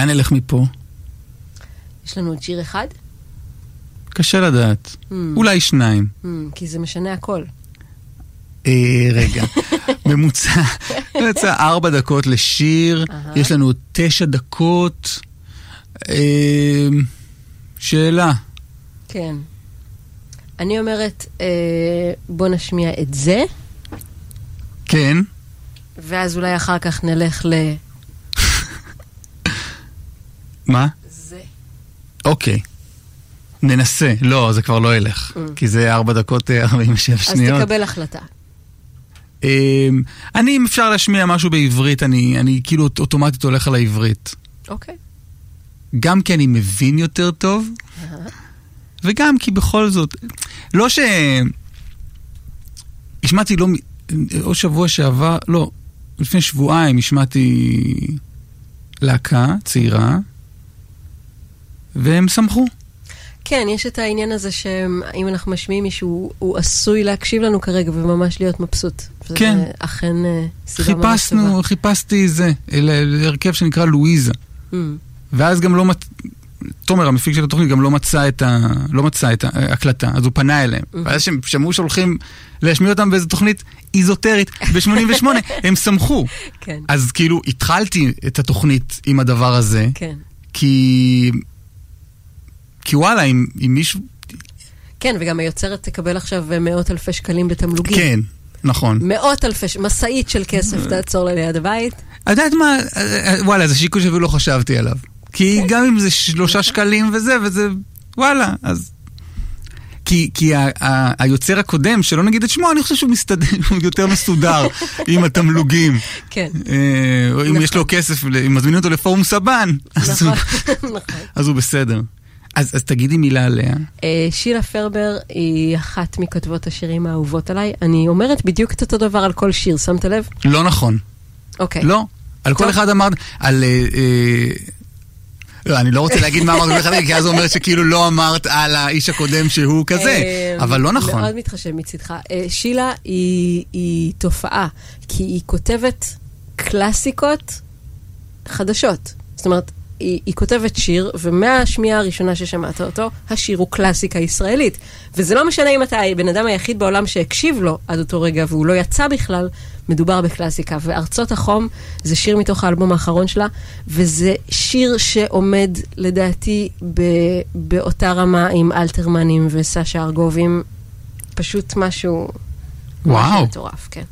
לאן נלך מפה? יש לנו עוד שיר אחד? קשה לדעת. Hmm. אולי שניים. Hmm, כי זה משנה הכל. אה, רגע, ממוצע, ממוצע ארבע דקות לשיר, אהה. יש לנו תשע דקות. אה, שאלה. כן. אני אומרת, אה, בוא נשמיע את זה, כן, ואז אולי אחר כך נלך ל... מה? זה. אוקיי. ננסה. לא, זה כבר לא ילך. Mm. כי זה ארבע דקות אה, 47 אז שניות. תקבל החלטה. אמ, אני, אם אפשר להשמיע משהו בעברית, אני, אני כאילו אוט- אוטומטית הולך על העברית. אוקיי. גם כי אני מבין יותר טוב, וגם כי בכל זאת, לא ש... השמעתי לא... או שבוע שעבר, לא, לפני שבועיים השמעתי להקה צעירה, והם שמחו. כן, יש את העניין הזה שאם אנחנו משמיעים מישהו, הוא עשוי להקשיב לנו כרגע וממש להיות מבסוט. כן. אכן אה, סיבה ממש טובה. חיפשנו, חיפשתי זה, להרכב שנקרא לואיזה. Mm. ואז גם לא מצ... תומר, המפיק של התוכנית, גם לא מצא את ה... לא מצא את ההקלטה, אז הוא פנה אליהם. Mhm. ואז שהם שמעו שהולכים להשמיע אותם באיזו תוכנית איזוטרית ב-88, הם שמחו. כן. אז כאילו, התחלתי את התוכנית עם הדבר הזה, כן. כי... כי וואלה, אם, אם מישהו... כן, וגם היוצרת תקבל עכשיו אה, מאות אלפי שקלים בתמלוגים. כן, נכון. מאות אלפי, משאית של כסף תעצור לה ליד הבית. את יודעת מה, אה, אה, וואלה, זה שיקול שאפילו לא חשבתי עליו. כי גם אם זה שלושה שקלים וזה, וזה, וואלה, אז... כי, כי ה, ה, היוצר הקודם, שלא נגיד את שמו, אני חושב שהוא מסתדר, הוא יותר מסודר עם התמלוגים. כן. אה, אם יש לו כסף, ל- אם מזמינים אותו לפורום סבן, אז, הוא, נכון, נכון. אז הוא בסדר. אז, אז תגידי מילה עליה. אה, שילה פרבר היא אחת מכותבות השירים האהובות עליי. אני אומרת בדיוק את אותו דבר על כל שיר, שמת לב? לא נכון. אוקיי. לא. על כל. אחד אמרת, על... אה, אה, לא, אני לא רוצה להגיד מה אמרת אחד, כי אז זה אומר שכאילו לא אמרת על האיש הקודם שהוא כזה, אבל לא נכון. מאוד מתחשב מצידך. אה, שילה היא, היא תופעה, כי היא כותבת קלאסיקות חדשות. זאת אומרת, היא, היא כותבת שיר, ומהשמיעה הראשונה ששמעת אותו, השיר הוא קלאסיקה ישראלית. וזה לא משנה אם אתה הבן אדם היחיד בעולם שהקשיב לו עד אותו רגע, והוא לא יצא בכלל, מדובר בקלאסיקה. וארצות החום זה שיר מתוך האלבום האחרון שלה, וזה שיר שעומד, לדעתי, ב, באותה רמה עם אלתרמנים וסשה ארגובים. פשוט משהו... וואו. משהו מטורף, כן.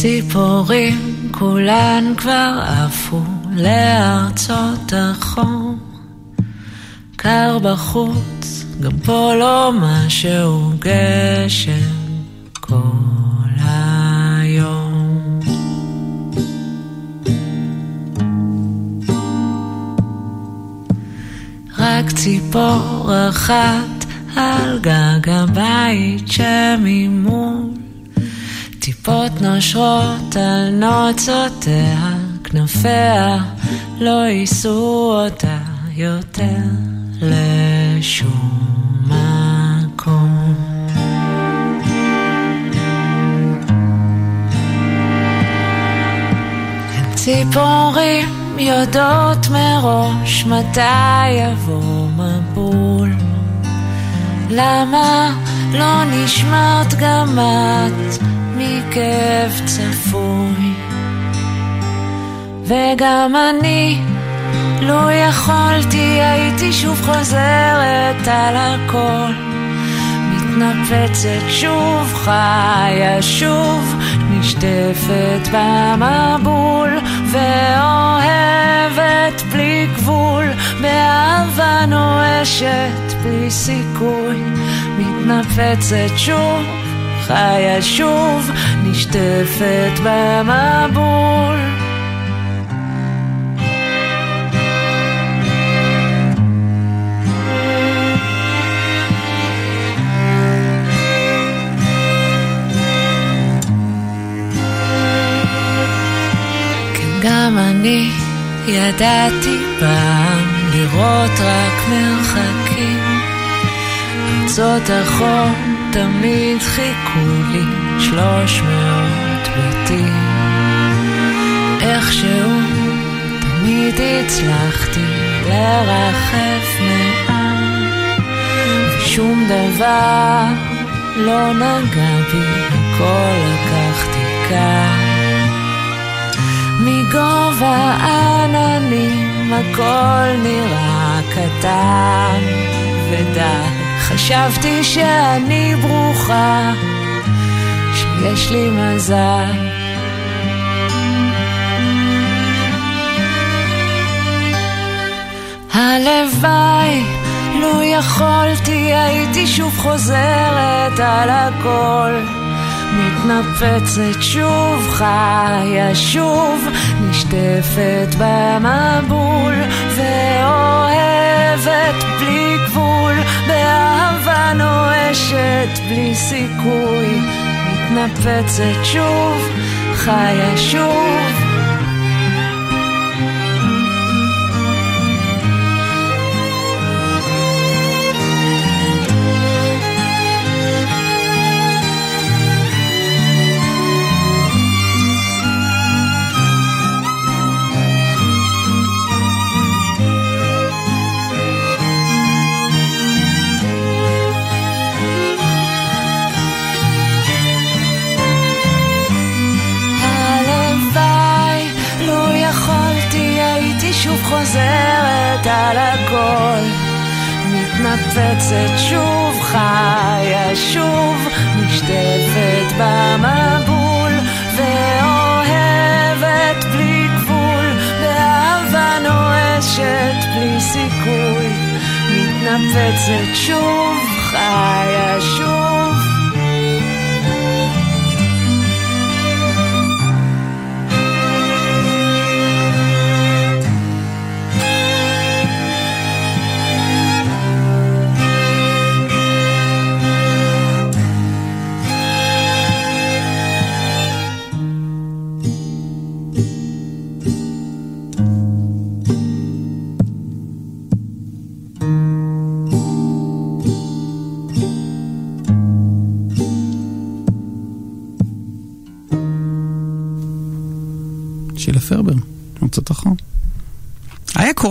הציפורים כולן כבר עפו לארצות החום. קר בחוץ, גם פה לא משהו גשם כל היום. רק ציפור אחת על גג הבית שממול טיפות נושרות על נוצותיה, כנפיה לא יישאו אותה יותר לשום מקום. ציפורים יודעות מראש מתי יבוא מבול. למה לא נשמרת גם את מכאב צפוי? וגם אני, לו יכולתי, הייתי שוב חוזרת על הכל. מתנפצת שוב, חיה שוב, נשטפת במבול, ואוהבת בלי גבול, באהבה נואשת בלי סיכוי, מתנפצת שוב, חיה שוב, נשטפת במבול. כן, גם אני ידעתי פעם לראות רק מרחקים. ארצות החום תמיד חיכו לי שלוש מאות בתים. איכשהו תמיד הצלחתי לרחף מעם, ושום דבר לא נגע בי, הכל לקחתי כאן. מגובה עננים הכל נראה קטן ודל. חשבתי שאני ברוכה, שיש לי מזל. הלוואי, לו יכולתי, הייתי שוב חוזרת על הכל. מתנפצת שוב, חיה שוב, נשטפת במבול, ואוהבת בלי גבול, באהבה נואשת בלי סיכוי, מתנפצת שוב, חיה שוב. מתנפצת שוב, חיה שוב, נשטפת במבול, ואוהבת בלי גבול, באהבה נואשת בלי סיכוי. מתנפצת שוב, חיה שוב.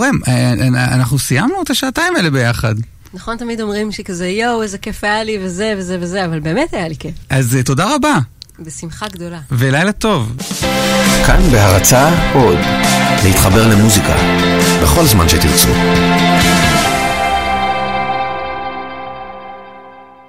היה קורם, אה, אה, אנחנו סיימנו את השעתיים האלה ביחד. נכון, תמיד אומרים שכזה, יואו, איזה כיף היה לי, וזה וזה וזה, אבל באמת היה לי כיף. אז אה, תודה רבה, בשמחה גדולה. ולילה טוב. כאן בהרצה עוד. להתחבר למוזיקה, בכל זמן שתרצו.